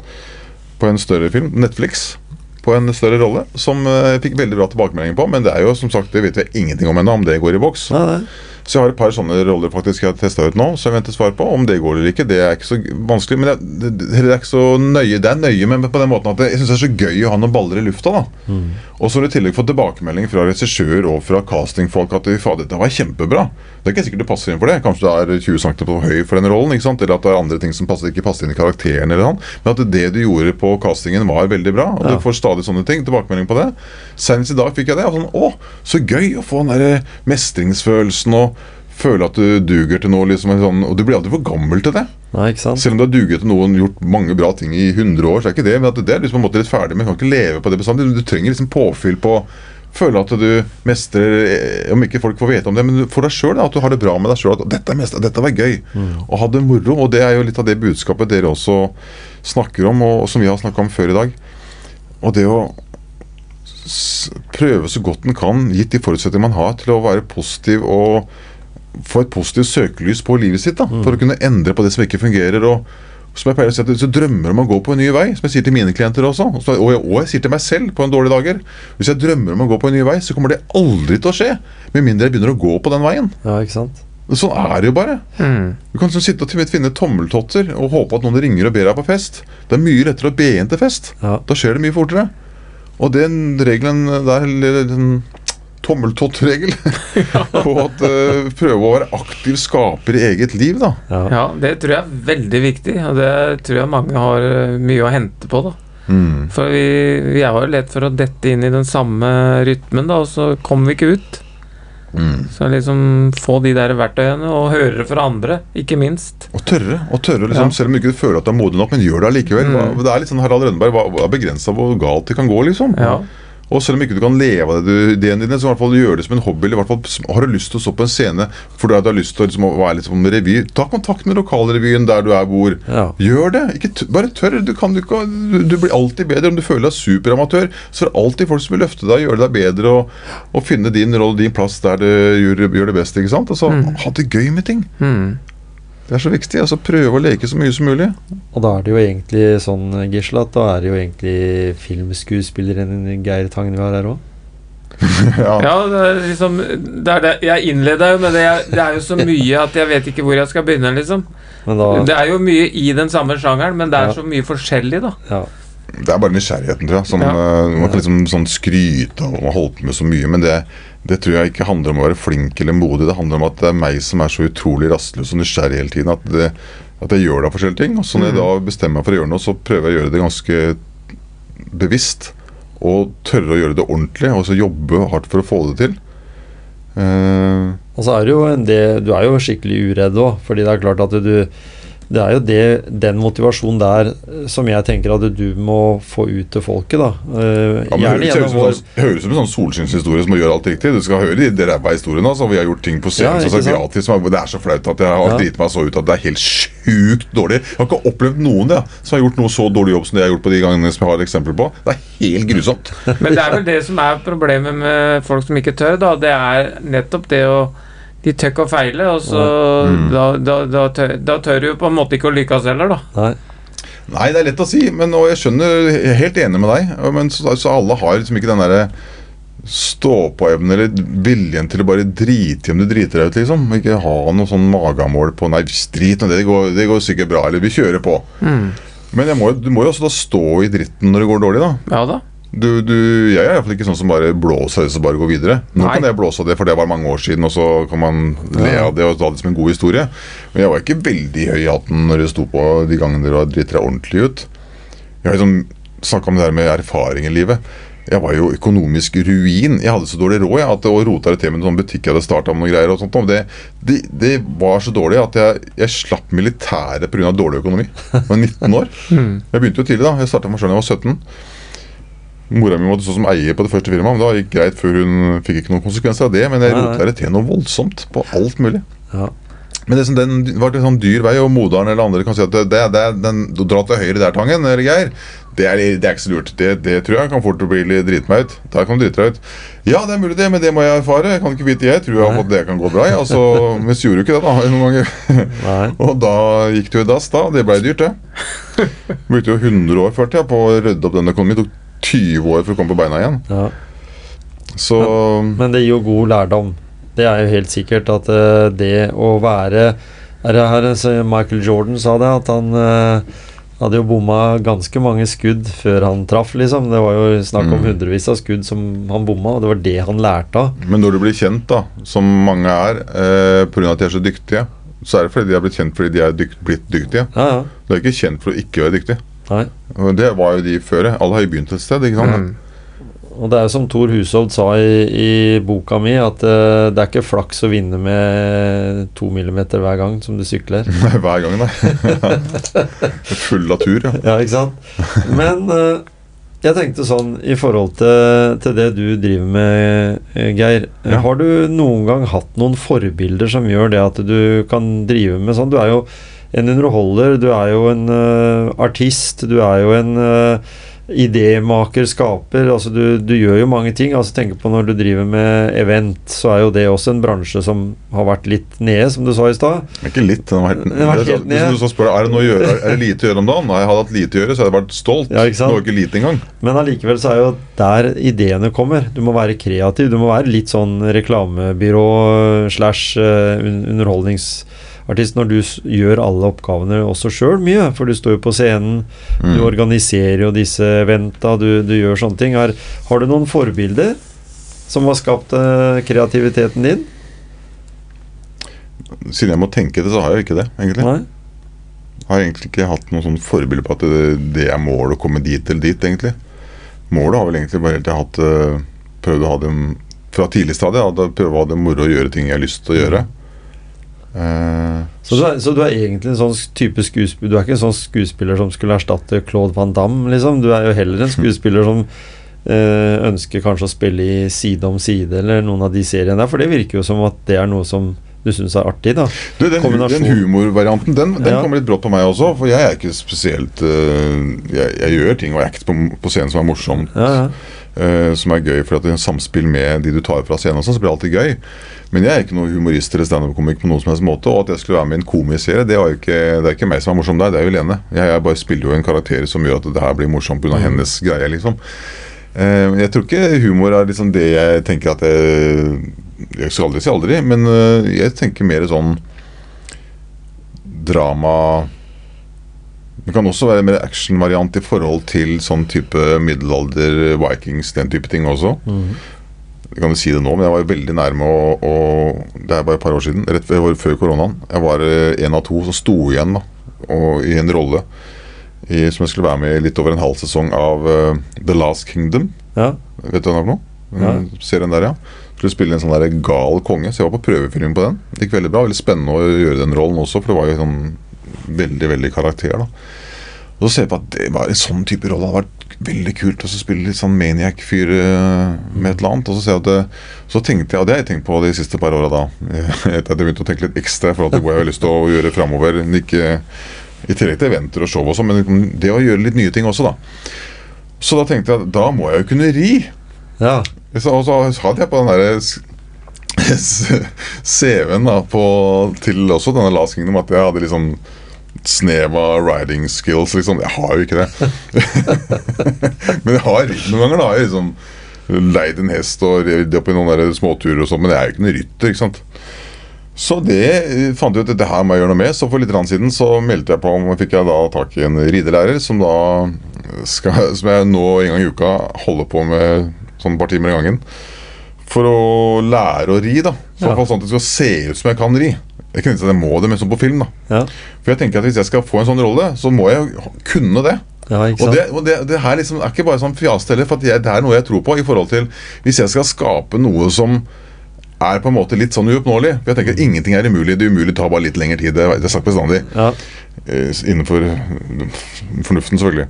På en større film. Netflix. På en større rolle. Som øh, jeg fikk veldig bra tilbakemeldinger på. Men det er jo som sagt, det vet vi ingenting om ennå, om det går i boks. Nei. Så jeg har et par sånne roller faktisk jeg har testa ut nå, så jeg venter svar på. Om det går eller ikke, det er ikke så vanskelig. Men det, det, det er ikke så nøye. Det er nøye, men på den måten at jeg syns det er så gøy å ha noen baller i lufta. da Og så har du i tillegg fått tilbakemelding fra regissør og fra castingfolk at fader, dette var kjempebra. Det er ikke sikkert du passer inn for det. Kanskje du er 20 cm for høy for den rollen, ikke sant? eller at det er andre ting som passer, ikke passer inn i karakteren. eller noe Men at det du gjorde på castingen var veldig bra. Og Ja. du får stadig sånne ting. Tilbakemelding på det. Senest i dag fikk jeg det. Og sånn, å, så gøy å få den der mestringsfølelsen og føle at du duger til noe. Liksom, sånn, og du blir aldri for gammel til det. Nei? Selv om du har duget til noen gjort mange bra ting i 100 år, så er ikke det. Men at det er liksom på en måte litt ferdig Men Du kan ikke leve på det bestandig. Du trenger liksom påfyll på Føle at du mestrer eh, Om ikke folk får vite om det, men for deg sjøl. At du har det bra med deg sjøl. At dette, er mest, dette var gøy. Og ha det moro. Og det er jo litt av det budskapet dere også snakker om, og, og som vi har snakka om før i dag. Og det å prøve så godt en kan, gitt de forutsetningene man har, til å være positiv og få et positivt søkelys på livet sitt. da, For å kunne endre på det som ikke fungerer. og som jeg pleier å si at Hvis du drømmer om å gå på en ny vei, som jeg sier til mine klienter også, og jeg, og jeg sier til meg selv på en dårlig dager Hvis jeg drømmer om å gå på en ny vei, så kommer det aldri til å skje. Med mindre jeg begynner å gå på den veien. Ja, ikke sant? Sånn er det jo bare. Mm. Du kan sånn sitte og finne tommeltotter og håpe at noen ringer og ber deg på fest. Det er mye lettere å be inn til fest. Ja. Da skjer det mye fortere. Og den regelen der, eller den tommeltottregel på å uh, prøve å være aktiv skaper i eget liv, da. Ja. Ja, det tror jeg er veldig viktig, og det tror jeg mange har eh, mye å hente på. da Mm. For vi, vi er jo lett for å dette inn i den samme rytmen, da, og så kommer vi ikke ut. Mm. Så liksom få de der verktøyene, og høre det fra andre, ikke minst. Og tørre. og tørre liksom, Ja. Selv om du ikke føler at du er modig nok, men gjør det allikevel. Mm. Det er litt sånn Harald Rønneberg, hva er begrensa hvor galt det kan gå, liksom. Ja. Og selv om ikke du kan leve av ideene dine, så i hvert fall gjør det som en hobby. Eller i hvert fall har du lyst til å stå på en scene fordi du har lyst til å liksom, være litt som revy, ta kontakt med lokalrevyen der du er bor. Ja. Gjør det. Ikke bare tørr. Du, kan, du, kan, du, blir alltid bedre. Om du føler deg superamatør, så er det alltid folk som vil løfte deg og gjøre deg bedre og, og finne din rolle, din plass der du gjør, gjør det best. ikke sant? Altså, Mm. Ha det gøy med ting. Mm. Det er så viktig. altså Prøve å leke så mye som mulig. Og da er det jo egentlig sånn, Gisle, at da er det jo egentlig filmskuespilleren Geir Tangen vi har her òg. ja. Ja, det er liksom det er det. Jeg innleda jo med det. Jeg, det er jo så mye at jeg vet ikke hvor jeg skal begynne, liksom. Men da Det er jo mye i den samme sjangeren, men det er Ja. så mye forskjellig, da. Ja. Det er bare nysgjerrigheten, tror jeg. Sånn, Ja. man kan liksom sånn skryte av å ha holdt på med så mye. Men det, det tror jeg ikke handler om å være flink eller modig. Det handler om at det er meg som er så utrolig rastløs og nysgjerrig hele tiden. At, det, at jeg gjør da forskjellige ting. Og så når jeg da bestemmer meg for å gjøre noe, så prøver jeg å gjøre det ganske bevisst. Og tørre å gjøre det ordentlig, og så jobbe hardt for å få det til. Uh, Og så er det jo det, Du er jo skikkelig uredd òg, fordi det er klart at du Det er jo det, den motivasjonen der eh, som jeg tenker at du må få ut til folket, da. Uh, Ja, men høres, gjennom ut som vår sånn- høres ut som en sånn solskinnshistorie som gjør alt riktig. Du skal høre de ræva historiene. Altså. Vi har gjort ting på scenen Ja, som er ja er, det er så flaut at jeg har Ja. driti meg så ut at det er helt sjukt dårlig. Jeg har ikke opplevd noen det, som har gjort noe så dårlig jobb som det jeg har gjort på de gangene som jeg har eksempler på. Det er helt grusomt. Men det er vel det som er problemet med folk som ikke tør, da. Det er nettopp det å De tør ikke å feile, og så Mm. da, da, da, tør, da tør du jo på en måte ikke å lykkes heller, da. Nei. Nei, det er lett å si, men og jeg skjønner Jeg er helt enig med deg. Men så, så alle har liksom ikke den derre stå-på-evnen eller viljen til å bare drite i om du driter deg ut, liksom. Ikke ha noe sånn magamål på Nei, drit nå, det går, det går sikkert bra. Eller vi kjører på. Mm. Men jeg må, du må jo også da stå i dritten når det går dårlig, da. Ja da. Du, du, jeg er iallfall ikke sånn som bare blåser det og bare går videre. Nå Nei. kan jeg blåse av det, for det var mange år siden, og så kan man le av det og ta det som en god historie. Men jeg var ikke veldig høy i hatten når det sto på de gangene dere driter deg ordentlig ut. Jeg har liksom snakka om det her med erfaring i livet. Jeg var jo økonomisk ruin. Jeg hadde så dårlig råd jeg, at, å rota det til med en sånn butikk jeg hadde starta med noen greier. og sånt. Det, det, det var så dårlig at jeg, jeg slapp militæret pga. dårlig økonomi. Jeg var 19 år. Jeg begynte jo tidlig. da Jeg starta meg sjøl da jeg var 17. Mora mi måtte stå som eier på det første firmaet, men det gikk greit før hun fikk ikke noen konsekvenser av det. Men jeg roter rota det til noe voldsomt på alt mulig. Ja. Men det, som den var en sånn dyr vei, og moderen eller andre kan si at det, det, den, du drar til høyre der, Tangen, eller Geir. Det er, det er ikke så lurt. Det, det tror jeg kan fort bli litt drite meg ut. Der kan du drite deg ut. Ja, det er mulig det, men det må jeg erfare. Jeg kan ikke vite. Jeg tror jeg har fått det kan gå bra. Altså, men så gjorde du ikke det, da. Noen ganger. Nei. Og da gikk det jo i dass, da. Det blei dyrt, det. Brukte jo 100 år før, ja, på å rydde opp den økonomien. Tok 20 år for å komme på beina igjen. Ja. Så Men det gir jo god lærdom. Det er jo helt sikkert at uh, det å være er det her Michael Jordan sa det, at han uh, hadde jo bomma ganske mange skudd før han traff, liksom. Det var jo snakk om Mm. hundrevis av skudd som han bomma, og det var det han lærte av. Men når du blir kjent, da, som mange er, eh, pga. at de er så dyktige, så er det fordi de er blitt kjent fordi de er dykt, blitt dyktige. Ja, ja. Du er ikke kjent for å ikke være dyktig. Nei. Det var jo de før. Alle har jo begynt et sted, ikke sant? Mm. Og det er jo som Thor Hushovd sa i, i boka mi, at uh, det er ikke flaks å vinne med to millimeter hver gang som du sykler. Nei, hver gang, nei. Full av tur, ja. Ja, ikke sant? Men uh, jeg tenkte sånn i forhold til, til det du driver med, eh, Geir. Ja. Har du noen gang hatt noen forbilder som gjør det at du kan drive med sånn? Du er jo en underholder, du er jo en uh, artist, du er jo en uh, idémaker, skaper. Altså du, du gjør jo mange ting. Altså Tenk på når du driver med event, så er jo det også en bransje som har vært litt nede, som du sa i stad. Ikke litt. Den har vært, Den har vært helt Hvis du så spør er det noe å gjøre, er det lite å gjøre om dagen? Nei, jeg hadde hatt lite å gjøre, så hadde jeg vært stolt. Ja, ikke ikke lite engang. Men allikevel så er jo der ideene kommer. Du må være kreativ. Du må være litt sånn reklamebyrå slash eh, underholdningsartist når du gjør alle oppgavene også sjøl mye. For du står jo på scenen, du Mm. organiserer jo disse eventa, du, du gjør sånne ting. Har, har du noen forbilder som har skapt uh, kreativiteten din? Siden jeg må tenke det, så har jeg ikke det, egentlig. Nei? Har egentlig ikke hatt noe sånn forbilde på at det, det er målet å komme dit eller dit, egentlig. Målet har vel egentlig bare helt jeg hatt uh, prøvd å ha det fra tidlig stadie. Prøve å ha det moro å gjøre ting jeg har lyst til å gjøre. Eh, Så du, er, så du er egentlig en sånn type skuespiller Du er ikke en sånn skuespiller som skulle erstatte Claude Van Damme, liksom? Du er jo heller en skuespiller som eh, ønsker kanskje å spille i Side om side eller noen av de seriene der, for det virker jo som at det er noe som du syns er artig, da. Du, den, den humorvarianten, den, den Ja. kommer litt brått på meg også. For jeg er ikke spesielt eh, jeg, jeg gjør ting og act på, på scenen som er morsomt, Ja, ja. som er gøy. For at det er samspill med de du tar fra scenen, og sånn, så blir det alltid gøy. Men jeg er ikke noen humorist eller standup-komik på noen som helst måte. Og at jeg skulle være med i en komiserie, det, ikke, det er ikke meg som er morsom der, det er jo Lene. Jeg, jeg bare spiller jo en karakter som gjør at det her blir morsomt pga. Mm. hennes greie, liksom. Eh, jeg tror ikke humor er liksom det jeg tenker at jeg Jeg skal aldri si aldri, men eh, jeg tenker mer sånn drama Det kan også være mer actionvariant i forhold til sånn type middelalder, Vikings, den type ting også. Mhm. Jeg kan jo si det nå, men jeg var veldig nærme å, å Det er bare et par år siden, rett før, koronaen. Jeg var eh, en av to som sto igjen da, og, i en rolle i, som jeg skulle være med i litt over en halv sesong av uh, The Last Kingdom. ja. Vet du hva det er? Ja. Mm, Serien der, ja. Skulle spille en sånn der gal konge, så jeg var på prøvefilm på den. Det gikk veldig bra. Veldig spennende å gjøre den rollen også, for det var jo sånn veldig, veldig karakter, da. Og så ser jeg på at det var en sånn type rolle hadde vært veldig kult. å spille litt sånn maniac-fyr eh, med et eller annet. Og så det, Så tenkte jeg, og det har jeg tenkt på de siste par åra da, at jeg begynte å tenke litt ekstra i forhold til hva jeg har lyst til å gjøre framover. Ikke i tillegg til eventer og show og sånn, men liksom det å gjøre litt nye ting også, da. Så da tenkte jeg da må jeg jo kunne ri. ja. Så, og så hadde jeg på den derre CV-en da på, til også denne Last Kingdom at jeg hadde liksom snev av riding skills, liksom. Jeg har jo ikke det. men jeg har noen ganger, har Jeg liksom leid en hest og ridd opp i noen der småturer og sånn, men jeg er jo ikke noen rytter, ikke sant. Så det eh, fant jeg ut at det her må jeg gjøre noe med. Så for litt siden så meldte jeg på om fikk jeg da tak i en ridelærer som da skal, som jeg nå en gang i uka holder på med sånn et par timer i gangen. For å lære å ri, da. Så Ja. sånn at det skal se ut som jeg kan ri. Det kunne ikke nødvendigvis at jeg må det, men som på film. da Ja, For jeg tenker at Hvis jeg skal få en sånn rolle, så må jeg kunne det. ja Og det, og det, det her liksom er ikke bare sånn fjaste for at jeg, det er noe jeg tror på. i forhold til Hvis jeg skal skape noe som er på en måte litt sånn uoppnåelig For jeg tenker at ingenting er umulig. Det umulige tar bare litt lengre tid. Det er jeg sagt bestandig. Ja, Eh, Innenfor eh, fornuften, selvfølgelig.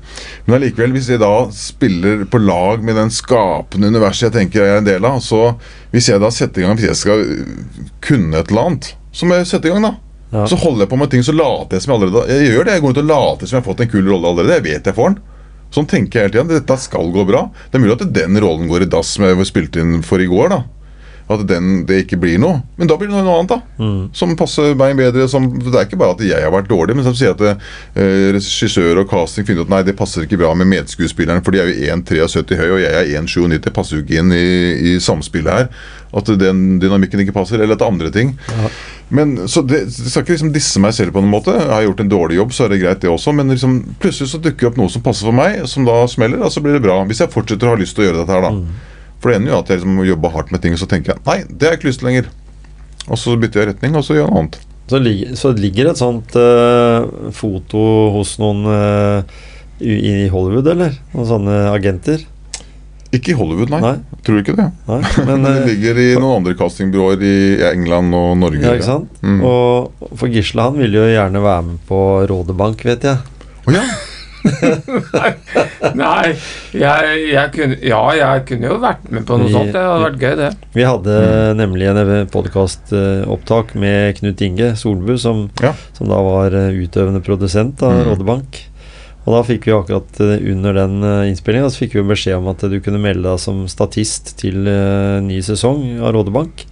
Men allikevel, hvis jeg da spiller på lag med den skapende universet jeg tenker jeg er en del av, så hvis jeg da setter i gang Hvis jeg skal kunne et eller annet, så må jeg sette i gang, da. Ja. Så holder jeg på med ting, så later jeg som jeg allerede Jeg gjør det. Jeg går ut og later som jeg har fått en kul rolle allerede. Jeg vet jeg får den. Sånn tenker jeg hele tiden. Dette skal gå bra. Det er mulig at den rollen går i dass som jeg spilte inn for i går. da At den, det ikke blir noe. Men da blir det noe annet, da. Mm. Som passer meg bedre. Som, det er ikke bare at jeg har vært dårlig, men som sier at uh, regissør og casting finner ut nei, det passer ikke bra med medskuespilleren, for de er jo 1,73 høy, og jeg er 1,97. Passer jo ikke inn i, i samspillet her. At den dynamikken ikke passer, eller at det er andre ting. Men så det, det skal ikke liksom disse meg selv på noen måte. Jeg har gjort en dårlig jobb, så er det greit, det også. Men liksom, plutselig så dukker det opp noe som passer for meg, som da smeller, og så blir det bra. Hvis jeg fortsetter å ha lyst til å gjøre dette her, da. For det ender jo at jeg liksom jobber hardt med ting, og så tenker jeg nei, det har jeg ikke lyst til lenger. Og så bytter jeg retning, og så gjør jeg noe annet. Så, ligger, så ligger et sånt uh, foto hos noen i i Hollywood, eller? Noen sånne agenter? Ikke i Hollywood, nei. Nei. Tror du ikke det? Nei, Men det eh, ligger i noen andre castingbyråer i England og Norge. Ja, ikke sant? Mm. Og for Gisle han ville jo gjerne være med på Rådebank, vet jeg. Oh, ja. Nei, jeg, jeg kunne Ja, jeg kunne jo vært med på noe Vi- sånt. Det hadde vært gøy, det. Vi hadde Mm. nemlig en podkastopptak med Knut Inge Solbu, som, Ja. som da var eh, utøvende produsent av Mm. Rådebank. Og da fikk vi akkurat eh, under den innspillinga så fikk vi beskjed om at du kunne melde deg som statist til eh, ny sesong av Rådebank.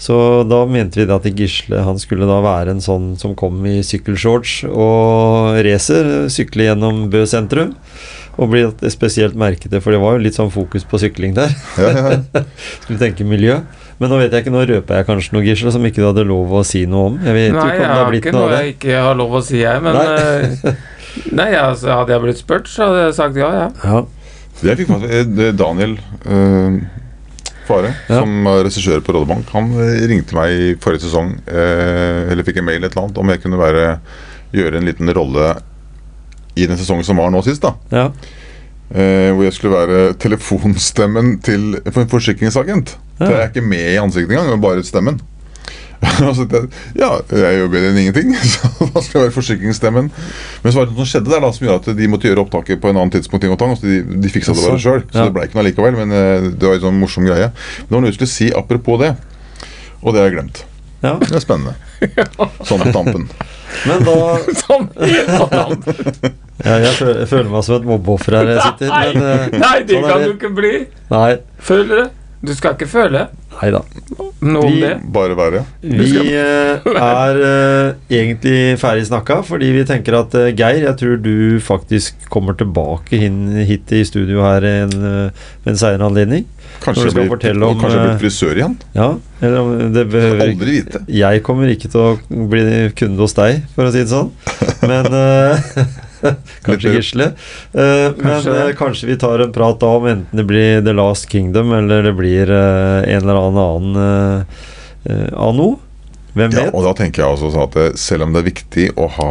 Så da mente vi det at Gisle han skulle da være en sånn som kom i sykkelshorts og racer, sykle gjennom Bø sentrum. Og bli spesielt merket det, for det var jo litt sånn fokus på sykling der. Ja, ja, ja. Skulle tenke miljø. Men nå vet jeg ikke, nå røper jeg kanskje noe, Gisle, som ikke du hadde lov å si noe om. Jeg vet Nei, ikke om det har har blitt noe av noe jeg ikke har lov å si, jeg. Men Nei. altså, hadde jeg blitt spurt, så hadde jeg sagt ja, ja. Ja, Jeg fikk faktisk Daniel eh, Fare, Ja. som er regissør på Rådebank, han eh, ringte meg i forrige sesong, eh, eller fikk en mail et eller annet, om jeg kunne være, gjøre en liten rolle i den sesongen som var nå sist. da ja. eh, Hvor jeg skulle være telefonstemmen til for en forsikringsagent. Ja. Så jeg er ikke med i ansiktet engang, men bare stemmen. Og så tenkte jeg, ja, jeg jo bedre enn ingenting, så da skal jeg være forsikringsstemmen. Men så var det noe som skjedde der da som gjorde at de måtte gjøre opptaket på en annen tidspunkt. ting og tang, så de, de fiksa det bare sjøl, så det ble ikke noe likevel. Men eh, det var en sånn morsom greie. Men det var noe jeg skulle si apropos det, og det har jeg glemt. ja. Det er spennende. Sånn på tampen. Men da Sånn ja, jeg, føler, jeg føler meg som et mobbeoffer her jeg sitter. Men, nei, nei, det sånn kan du ikke bli. Nei, Føler det. Du skal ikke føle nei da. noe om det. Bare være. Vi eh, er eh, egentlig ferdig snakka, fordi vi tenker at eh, Geir, jeg tror du faktisk kommer tilbake hin, hit i studio her en, eh, ved en seinere anledning. Kanskje blir, og kanskje eh, blir frisør igjen. Ja, eller om det behøver Aldri vite. Jeg kommer ikke til å bli kunde hos deg, for å si det sånn. Men eh, Kanskje Gisle. Uh, Kanskje Men uh, kanskje vi tar en prat da om enten det blir The Last Kingdom, eller det blir uh, en eller annen av noe. Hvem Ja, vet? og da tenker jeg også sånn at eh, selv om det er viktig å ha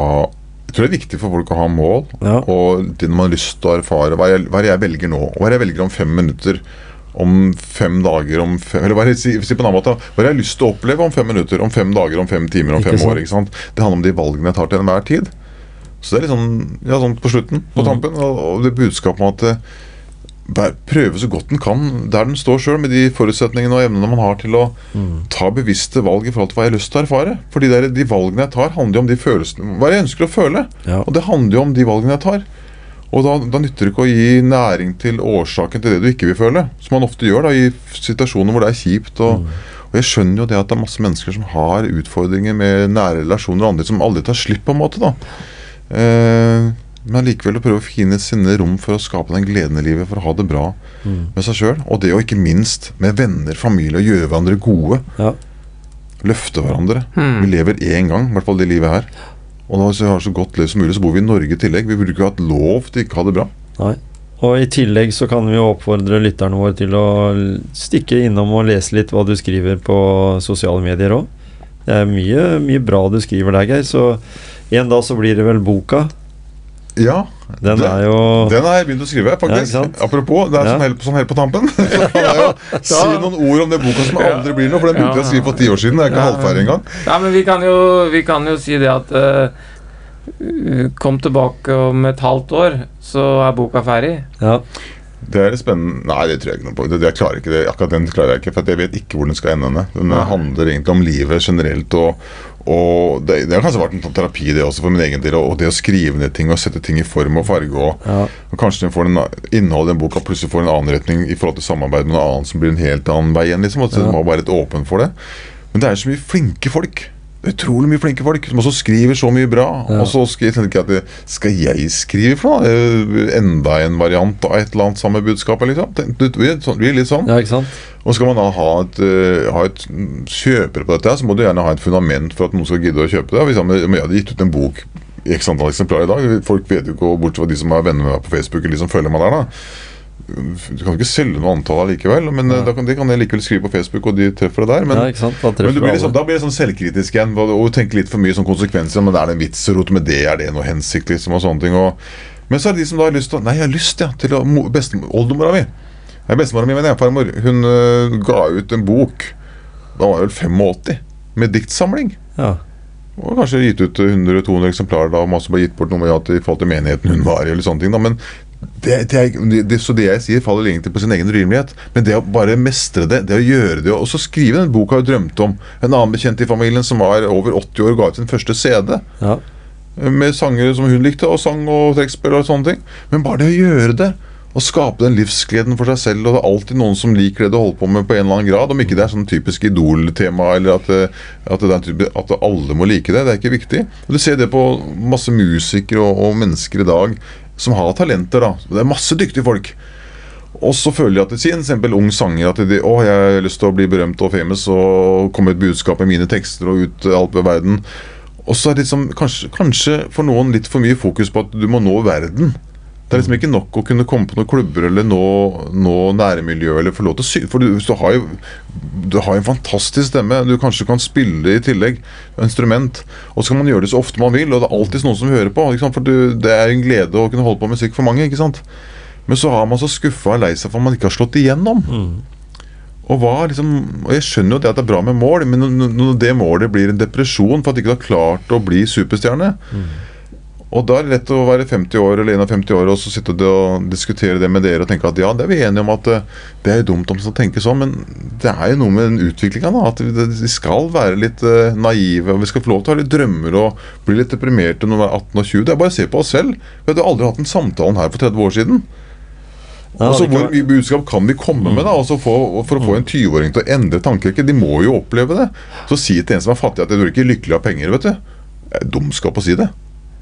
Jeg tror det er viktig for folk å ha mål, Ja. og det man har lyst til å erfare Hva er, jeg, hva er det jeg velger nå? Hva er det jeg velger om fem minutter? Om fem dager, om fem Eller hva er det, si, si på en annen måte Hva er det jeg har lyst til å oppleve om fem minutter, om fem dager, om fem timer, om Ikke fem sant? år? ikke sant? Det handler om de valgene jeg tar til enhver tid. Så det er litt sånn, ja, sånn på slutten, på Mm. tampen, og, det budskapet om at eh, prøve så godt den kan der den står sjøl, med de forutsetningene og evnene man har til å Mm. ta bevisste valg i forhold til hva jeg har lyst til å erfare. For de, der, de valgene jeg tar, handler jo om de følelsene Hva jeg ønsker å føle? Ja. Og det handler jo om de valgene jeg tar. Og da, da nytter det ikke å gi næring til årsaken til det du ikke vil føle. Som man ofte gjør da i situasjoner hvor det er kjipt. Og, og jeg skjønner jo det at det er masse mennesker som har utfordringer med nære relasjoner og andre som aldri tar slipp, på en måte. da Men likevel å prøve å finne sine rom for å skape den gleden i livet, for å ha det bra Mm. med seg sjøl. Og det å ikke minst med venner, familie, og gjøre hverandre gode. Ja. Løfte hverandre. Mm. Vi lever én gang, i hvert fall det livet her. Og når vi har så godt liv som mulig, så bor vi i Norge i tillegg. Vi burde ikke hatt lov til ikke ha det bra. Nei. Og i tillegg så kan vi jo oppfordre lytterne våre til å stikke innom og lese litt hva du skriver på sosiale medier òg. Det er mye, mye bra du skriver der, Geir. Så en dag så blir det vel boka. Ja, Den den er jo Den har jeg begynt å skrive, faktisk. Ja, Apropos, det er Ja. sånn, helt, sånn helt på tampen. Så kan jeg jo si noen ord om den boka som aldri blir noe, for den begynte jeg å skrive for ti år siden. Jeg er ikke Ja. halvferdig engang. Nei, men vi kan jo, vi kan jo si det at uh, Kom tilbake om et halvt år, så er boka ferdig. Ja. Det er spennende Nei, det tror jeg ikke noe på. Det, jeg klarer ikke det. Akkurat den klarer jeg ikke, for jeg vet ikke hvor den skal ende. Den handler egentlig om livet generelt. og og det, det har kanskje vært en sånn terapi det også for min egen del. Og det å skrive ned ting og sette ting i form og farge. Og, Ja. og Kanskje den får en, innholdet i den boka plutselig får en annen retning i forhold til samarbeid med noen annen som blir en helt annen vei igjen. liksom, altså, Ja. Man må være litt åpen for det. Men det er så mye flinke folk. Utrolig mye flinke folk som også skriver så mye bra. Ja. Og så tenker jeg at det, Skal jeg skrive for noe? Eh, Enda en variant av et eller annet samme budskap? Liksom? Det, det, blir litt sånn. ja? Og skal man da ha et, eh, ha et mm, kjøpere på dette, så må du gjerne ha et fundament for at noen skal gidde å kjøpe det. Hvis jeg, jeg hadde gitt ut en bok i x antall eksemplarer i dag Folk vet jo ikke, bortsett fra de som er venner med meg på Facebook, eller de som følger meg der, da. Du kan ikke selge noe antall allikevel, men ja. Da kan, det kan jeg likevel skrive på Facebook, og de treffer det der. Men, ja, sant? Da men blir liksom, da blir det sånn selvkritisk igjen og, og tenker litt for mye som konsekvenser. Men er det en vits å rote med det? Er det noe hensikt? liksom og sånne ting og, Men så er det de som da har lyst til Nei, jeg har lyst ja, til å Oldemora mi. Bestemora mi, mener jeg, farmor, hun uh, ga ut en bok Da var jeg vel 85, med diktsamling. Ja. Og kanskje gitt ut 100-200 eksemplarer da, og masse bare gitt bort noe med at i forhold til menigheten hun var i, eller sånne ting. da, men det, det, er, det, så det jeg sier, faller egentlig på sin egen urimelighet. Men det å bare mestre det, det å gjøre det, og så skrive den boka jeg drømte om En annen bekjent i familien som var over 80 år, ga ut sin første CD ja. med sanger som hun likte, og sang og trekkspill og sånne ting. Men bare det å gjøre det, og skape den livsgleden for seg selv, og det er alltid noen som liker det du holder på med på en eller annen grad, om ikke det er sånn typisk idoltema, eller at, at, type, at alle må like det, det er ikke viktig. Og Du ser det på masse musikere og, og mennesker i dag som har talenter, da. Det er masse dyktige folk. Og så føler de at det sier f.eks. ung sanger at de, å, jeg har lyst til å bli berømt og famous og komme med et budskap med mine tekster og ut alt ved verden. Og så er det liksom, kanskje, kanskje for noen litt for mye fokus på at du må nå verden. Det er liksom ikke nok å kunne komme på noen klubber eller nå, nå nærmiljø eller få lov til å sy... For du, du har jo du har en fantastisk stemme. Du kanskje kan spille i tillegg instrument. Og så kan man gjøre det så ofte man vil, og det er alltid noen som hører på. For du, det er en glede å kunne holde på med musikk for mange. ikke sant? Men så har man så skuffa og lei seg for at man ikke har slått igjennom. Og, hva, liksom, og jeg skjønner jo det at det er bra med mål, men når- det målet blir en depresjon for at du ikke har klart å bli superstjerne Og da er det lett å være 50 år eller 51 år og så sitte og diskutere det med dere og tenke at ja, det er vi enige om at eh, det er jo dumt om å tenke sånn, men det er jo noe med den utviklinga. At vi, skal være litt eh, naive og vi skal få lov til å ha litt drømmer og bli litt deprimerte når vi er 18 og 20. Det er bare å se på oss selv. Vi hadde aldri hatt den samtalen her for 30 år siden. Ja, Altså, Hvor mye budskap kan vi komme med da, få, for å få en 20-åring til å endre tankerekke? De må jo oppleve det. Så si til en som er fattig at du er ikke lykkelig av penger, vet du. Er dumskap å si det.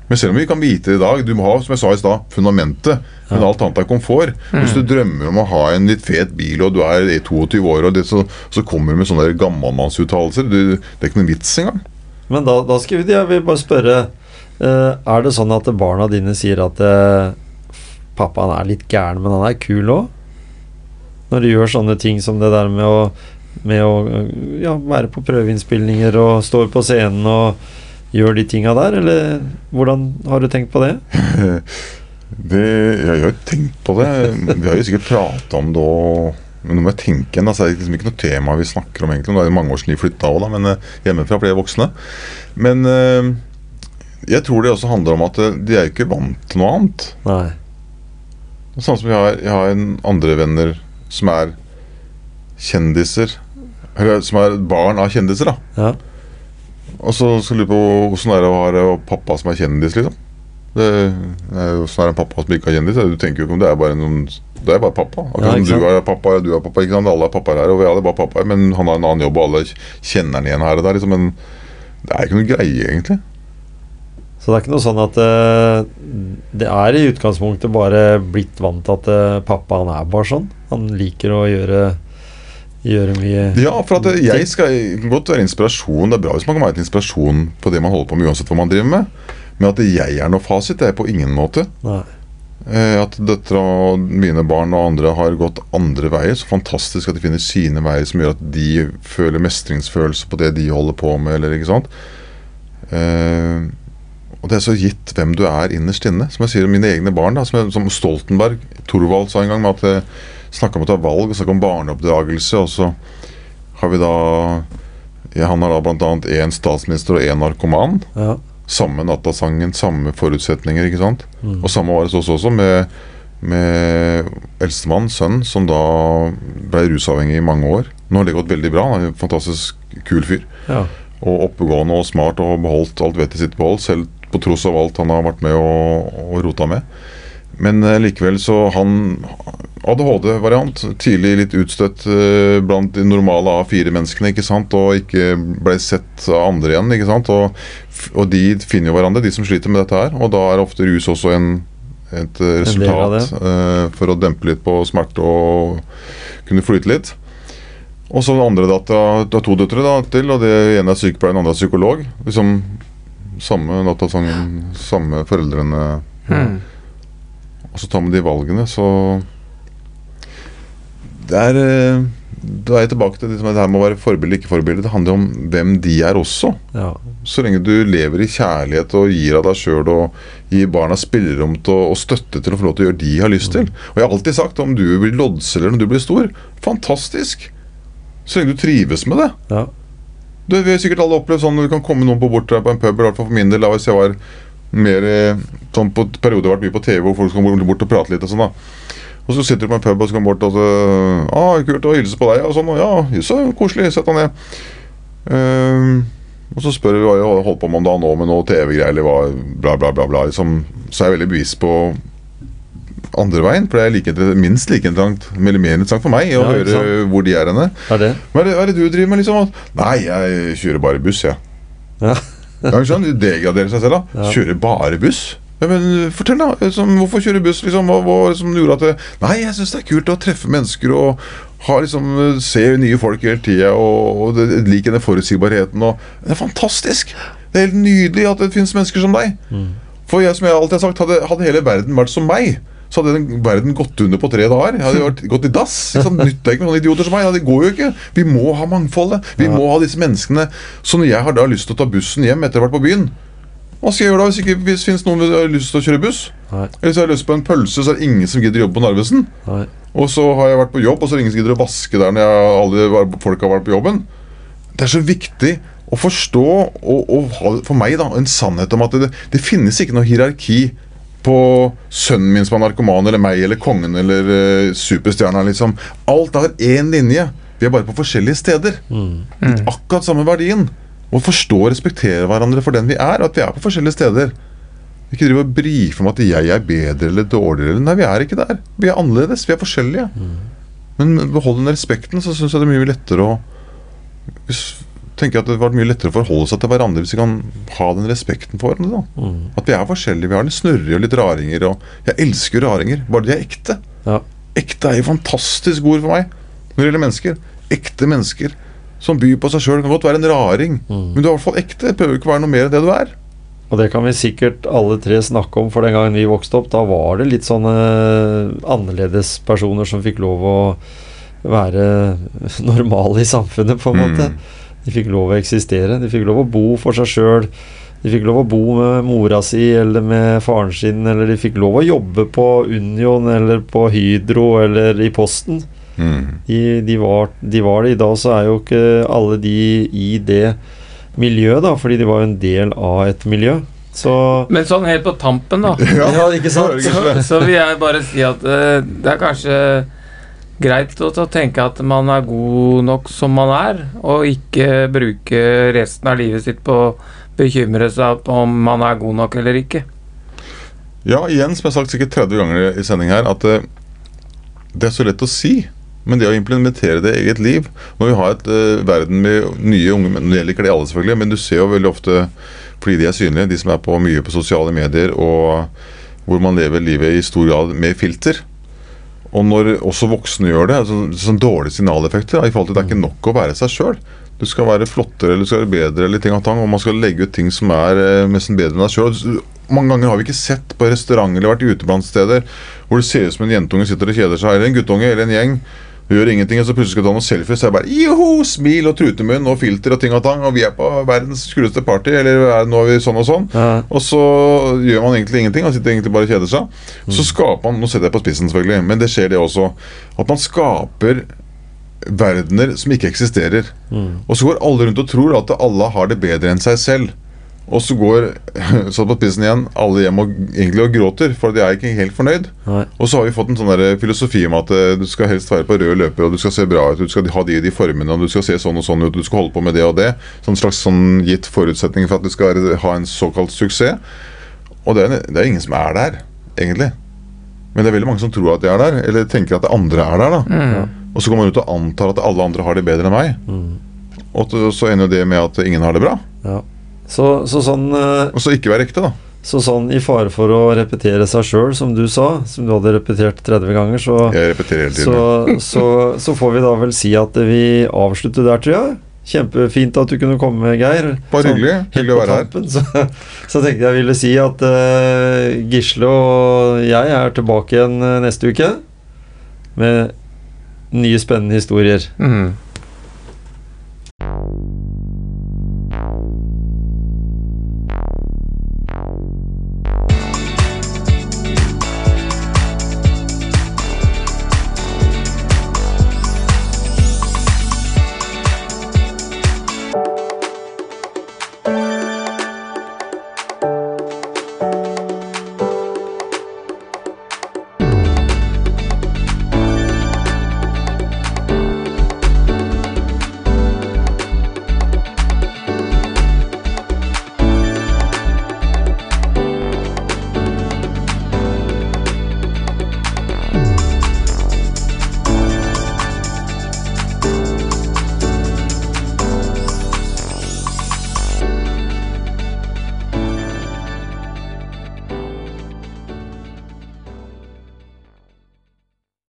Men selv om vi kan vite det i dag, du må ha som jeg sa i sted, fundamentet. Men alt annet er komfort. Hvis du drømmer om å ha en litt fet bil, og du er 22 år, og det, så, så kommer du med sånne gammelmannsuttalelser gammalmannsuttalelser. Det er ikke noen vits engang. Men da, da skal vi, jeg vil bare spørre eh, Er det sånn at barna dine sier at eh, pappaen er litt gæren, men han er kul òg? Når de gjør sånne ting som det der med å, med å ja, være på prøveinnspillinger og står på scenen og gjør de tinga der, eller hvordan har du tenkt på det? Det, jeg har jo tenkt på det. Vi har jo sikkert prata om det òg. men nå må jeg tenke igjen, altså, Det er liksom ikke noe tema vi snakker om, egentlig. Nå er det mange år siden de flytta òg, men eh, hjemmefra ble voksne. Men eh, jeg tror det også handler om at eh, de er jo ikke vant til noe annet. Nei. Sånn som jeg har, jeg har en andre venner som er kjendiser. Eller som er barn av kjendiser, da. Ja. Og så skal du på åssen det er å ha pappa som er kjendis, liksom. Åssen er en pappa som ikke er kjendis. Du tenker jo ikke om det er bare noen Det er bare pappa. Akkurat ja, du er pappa, du er pappa. Ikke sant? Alle er pappaer her, og vi alle er bare pappaer. Men han har en annen jobb, og alle kjenner han igjen her og der. Liksom. Men det er ikke noe greie, egentlig. Så det er ikke noe sånn at uh, Det er i utgangspunktet bare blitt vant til at uh, pappa han er bare sånn. Han liker å gjøre Gjøre mye Ja, for at jeg skal godt være inspirasjon. Det er bra hvis man kan være til inspirasjon på det man holder på med, uansett hva man driver med. Men at jeg er noe fasit, det er på ingen måte. Nei. Eh, at døtre og mine barn og andre har gått andre veier. Så fantastisk at de finner sine veier som gjør at de føler mestringsfølelse på det de holder på med. Eller, ikke sant? Uh, og det er så gitt hvem du er innerst inne. Som jeg sier om mine egne barn. Da, som, som Stoltenberg, Thorvald sa en gang, med at eh, snakka om å ta valg snakka om barneoppdragelse. Og så har vi da ja, Han har da bl.a. én statsminister og én narkoman. Ja. Samme nattasangen, samme forutsetninger, ikke sant? Mm. Og samme var det hos også, med, med eldstemann, sønn, som da ble rusavhengig i mange år. Nå har det gått veldig bra. Han er en fantastisk kul fyr. ja. Og oppegående og smart og beholdt alt vettet sitt behold, selv på tross av alt han har vært med og, og rota med. Men eh, likevel så han ADHD-variant. Tidlig litt utstøtt eh, blant de normale A4-menneskene, ikke sant. Og ikke ble sett av andre igjen, ikke sant. Og, og de finner jo hverandre, de som sliter med dette her. Og da er ofte rus også en, et eh, resultat eh, for å dempe litt på smerte og kunne flyte litt. Og så den andre dattera Du har to døtre da, til, og det ene er sykepleier, den andre er psykolog. Liksom samme datasangen, samme foreldrene. Mm. Og så tar man de valgene, så Det er eh, er jeg tilbake til det, som er det her med å være forbilde, ikke forbilde. Det handler om hvem de er også. ja. Så lenge du lever i kjærlighet og gir av deg sjøl og gir barna spillerom til å, og støtte til å få lov til å gjøre de har lyst til. Og jeg har alltid sagt om du blir loddser eller når du blir stor, fantastisk. Så lenge du trives med det. ja. Du, vi har sikkert alle opplevd sånn når du kan komme noen på bort på en pub, i hvert fall for min del, da hvis jeg var mer eh, sånn på perioder vært mye på TV hvor folk skal bort og prate litt og sånn da. Og så sitter du på en pub og så kommer bort og så ah, 'Kult å hilse på deg.' Og sånn. Og, ja, så koselig. Sett deg ned. Uh, og så spør vi hva jeg holdt på med om dagen nå med noe TV-greier eller hva, bla, bla, bla. bla liksom, så er jeg veldig bevisst på andre veien, for det er like, minst like interessant, eller mer interessant for meg å Ja, høre hvor de er henne. Er det? Hva er, det, hva er det du driver med, liksom? Nei, jeg kjører bare buss, jeg. Ja. Ja, sant? De degraderer seg selv, da. Ja. Kjører bare buss? Ja, men Fortell, da. Liksom, hvorfor kjøre buss? Liksom? Hva hva som gjorde at det Nei, jeg syns det er kult å treffe mennesker og ha, liksom, se nye folk hele tida. Og, og det- liker den forutsigbarheten. Og, det er fantastisk! Det er helt nydelig at det finnes mennesker som deg. For jeg, som jeg alltid har sagt, hadde, hadde hele verden vært som meg, så hadde den verden gått under på tre dager. Hadde vært, gått i dass. Ikke Nytter ikke med sånne idioter som meg. Ja, det går jo ikke. Vi må ha mangfoldet. Vi må ha disse menneskene. Så når jeg har da lyst til å ta bussen hjem etter å ha vært på byen, hva skal jeg gjøre da hvis ikke hvis finnes noen som har lyst til å kjøre buss? Nei. Eller har jeg lyst på en pølse, så er det ingen som gidder jobbe på Narvesen. Nei. Og så har jeg vært på jobb, og så er det ingen som gidder å vaske der når jeg, alle folk har vært på jobben. Det er så viktig å forstå, og, og ha, for meg, da, en sannhet om at det, det finnes ikke noe hierarki på sønnen min som er narkoman, eller meg, eller kongen, eller uh, superstjerna, liksom. Alt har én linje. Vi er bare på forskjellige steder. Akkurat samme verdien. Å forstå og respektere hverandre for den vi er, og at vi er på forskjellige steder. Ikke drive og brife om at jeg er bedre eller dårligere. Nei, vi er ikke der. Vi er annerledes. Vi er forskjellige. Men behold den respekten, så syns jeg det er mye lettere å tenker at det hadde vært mye lettere å forholde seg til hverandre hvis vi kan ha den respekten for hverandre. Mm. At vi er forskjellige. Vi har litt snurrige og litt raringer. Og jeg elsker raringer, bare de er ekte. Ja. Ekte er jo fantastisk ord for meg når det gjelder mennesker. Ekte mennesker som byr på seg sjøl. Kan godt være en raring, Mm. men du er i hvert fall ekte. Prøver ikke å være noe mer enn det du er. Og det kan vi sikkert alle tre snakke om, for den gangen vi vokste opp, da var det litt sånne annerledes personer som fikk lov å være normale i samfunnet, på en Mm. måte. De fikk lov å eksistere. De fikk lov å bo for seg sjøl. De fikk lov å bo med mora si eller med faren sin, eller de fikk lov å jobbe på Union eller på Hydro eller i Posten. Mm. De, de, var, de var det. I dag så er jo ikke alle de i det miljøet, da, fordi de var jo en del av et miljø. Så Men sånn helt på tampen, da, Ja, ikke sant? så, så vil jeg bare si at uh, det er kanskje greit å, å tenke at man er god nok som man er, og ikke bruke resten av livet sitt på å bekymre seg om man er god nok eller ikke. Ja, igjen, som jeg har sagt sikkert 30 ganger i sending her, at eh, det er så lett å si. Men det å implementere det i eget liv Når vi har et uh, verden med nye unge menn Det gjelder ikke det alle, selvfølgelig, men du ser jo veldig ofte, fordi de er synlige, de som er på mye på sosiale medier, og hvor man lever livet i stor grad med filter. Og når også voksne gjør det, altså, sånn dårlige signaleffekter i forhold til Det er ikke nok å være seg sjøl. Du skal være flottere eller du skal være bedre, eller ting og tang, og man skal legge ut ting som er eh, nesten bedre enn deg sjøl. mange ganger har vi ikke sett på restauranter eller vært ute blant steder hvor det ser ut som en jentunge sitter og kjeder seg, eller en guttunge eller en gjeng. Gjør ingenting, og så plutselig skal du ta noen selfies, så er det bare joho, smil og trutemunn og filter og ting og tang, og vi er på verdens kuleste party, eller er, nå er vi sånn og sånn. Ja. Og så gjør man egentlig ingenting, og sitter egentlig bare og kjeder seg. Så skaper man, nå setter jeg på spissen selvfølgelig, men det skjer det også, at man skaper verdener som ikke eksisterer. Og så går alle rundt og tror at alle har det bedre enn seg selv. Og så går satt på spissen igjen, alle hjem og egentlig og gråter, for de er ikke helt fornøyd. Nei. Og så har vi fått en sånn der filosofi om at eh, du skal helst være på rød løper, og du skal se bra ut, du skal ha de og de formene, og du skal se sånn og sånn ut, du skal holde på med det og det. Som en slags sånn gitt forutsetning for at du skal ha en såkalt suksess. Og det er, det er ingen som er der, egentlig. Men det er veldig mange som tror at de er der, eller tenker at det andre er der. da. Og så kommer man ut og antar at alle andre har det bedre enn meg. Og så ender jo det med at ingen har det bra. Ja. Så, så sånn eh, Og så ikke være ekte, da. Så sånn i fare for å repetere seg sjøl, som du sa, som du hadde repetert 30 ganger, så, Jeg hele tiden. så, så, så får vi da vel si at vi avslutter der, tror jeg. Kjempefint at du kunne komme, Geir. Bare Sånn hyggelig. Hyggelig å være her. tampen, Så, så tenkte jeg ville si at uh, Gisle og jeg er tilbake igjen eh, neste uke med nye spennende historier. Mm.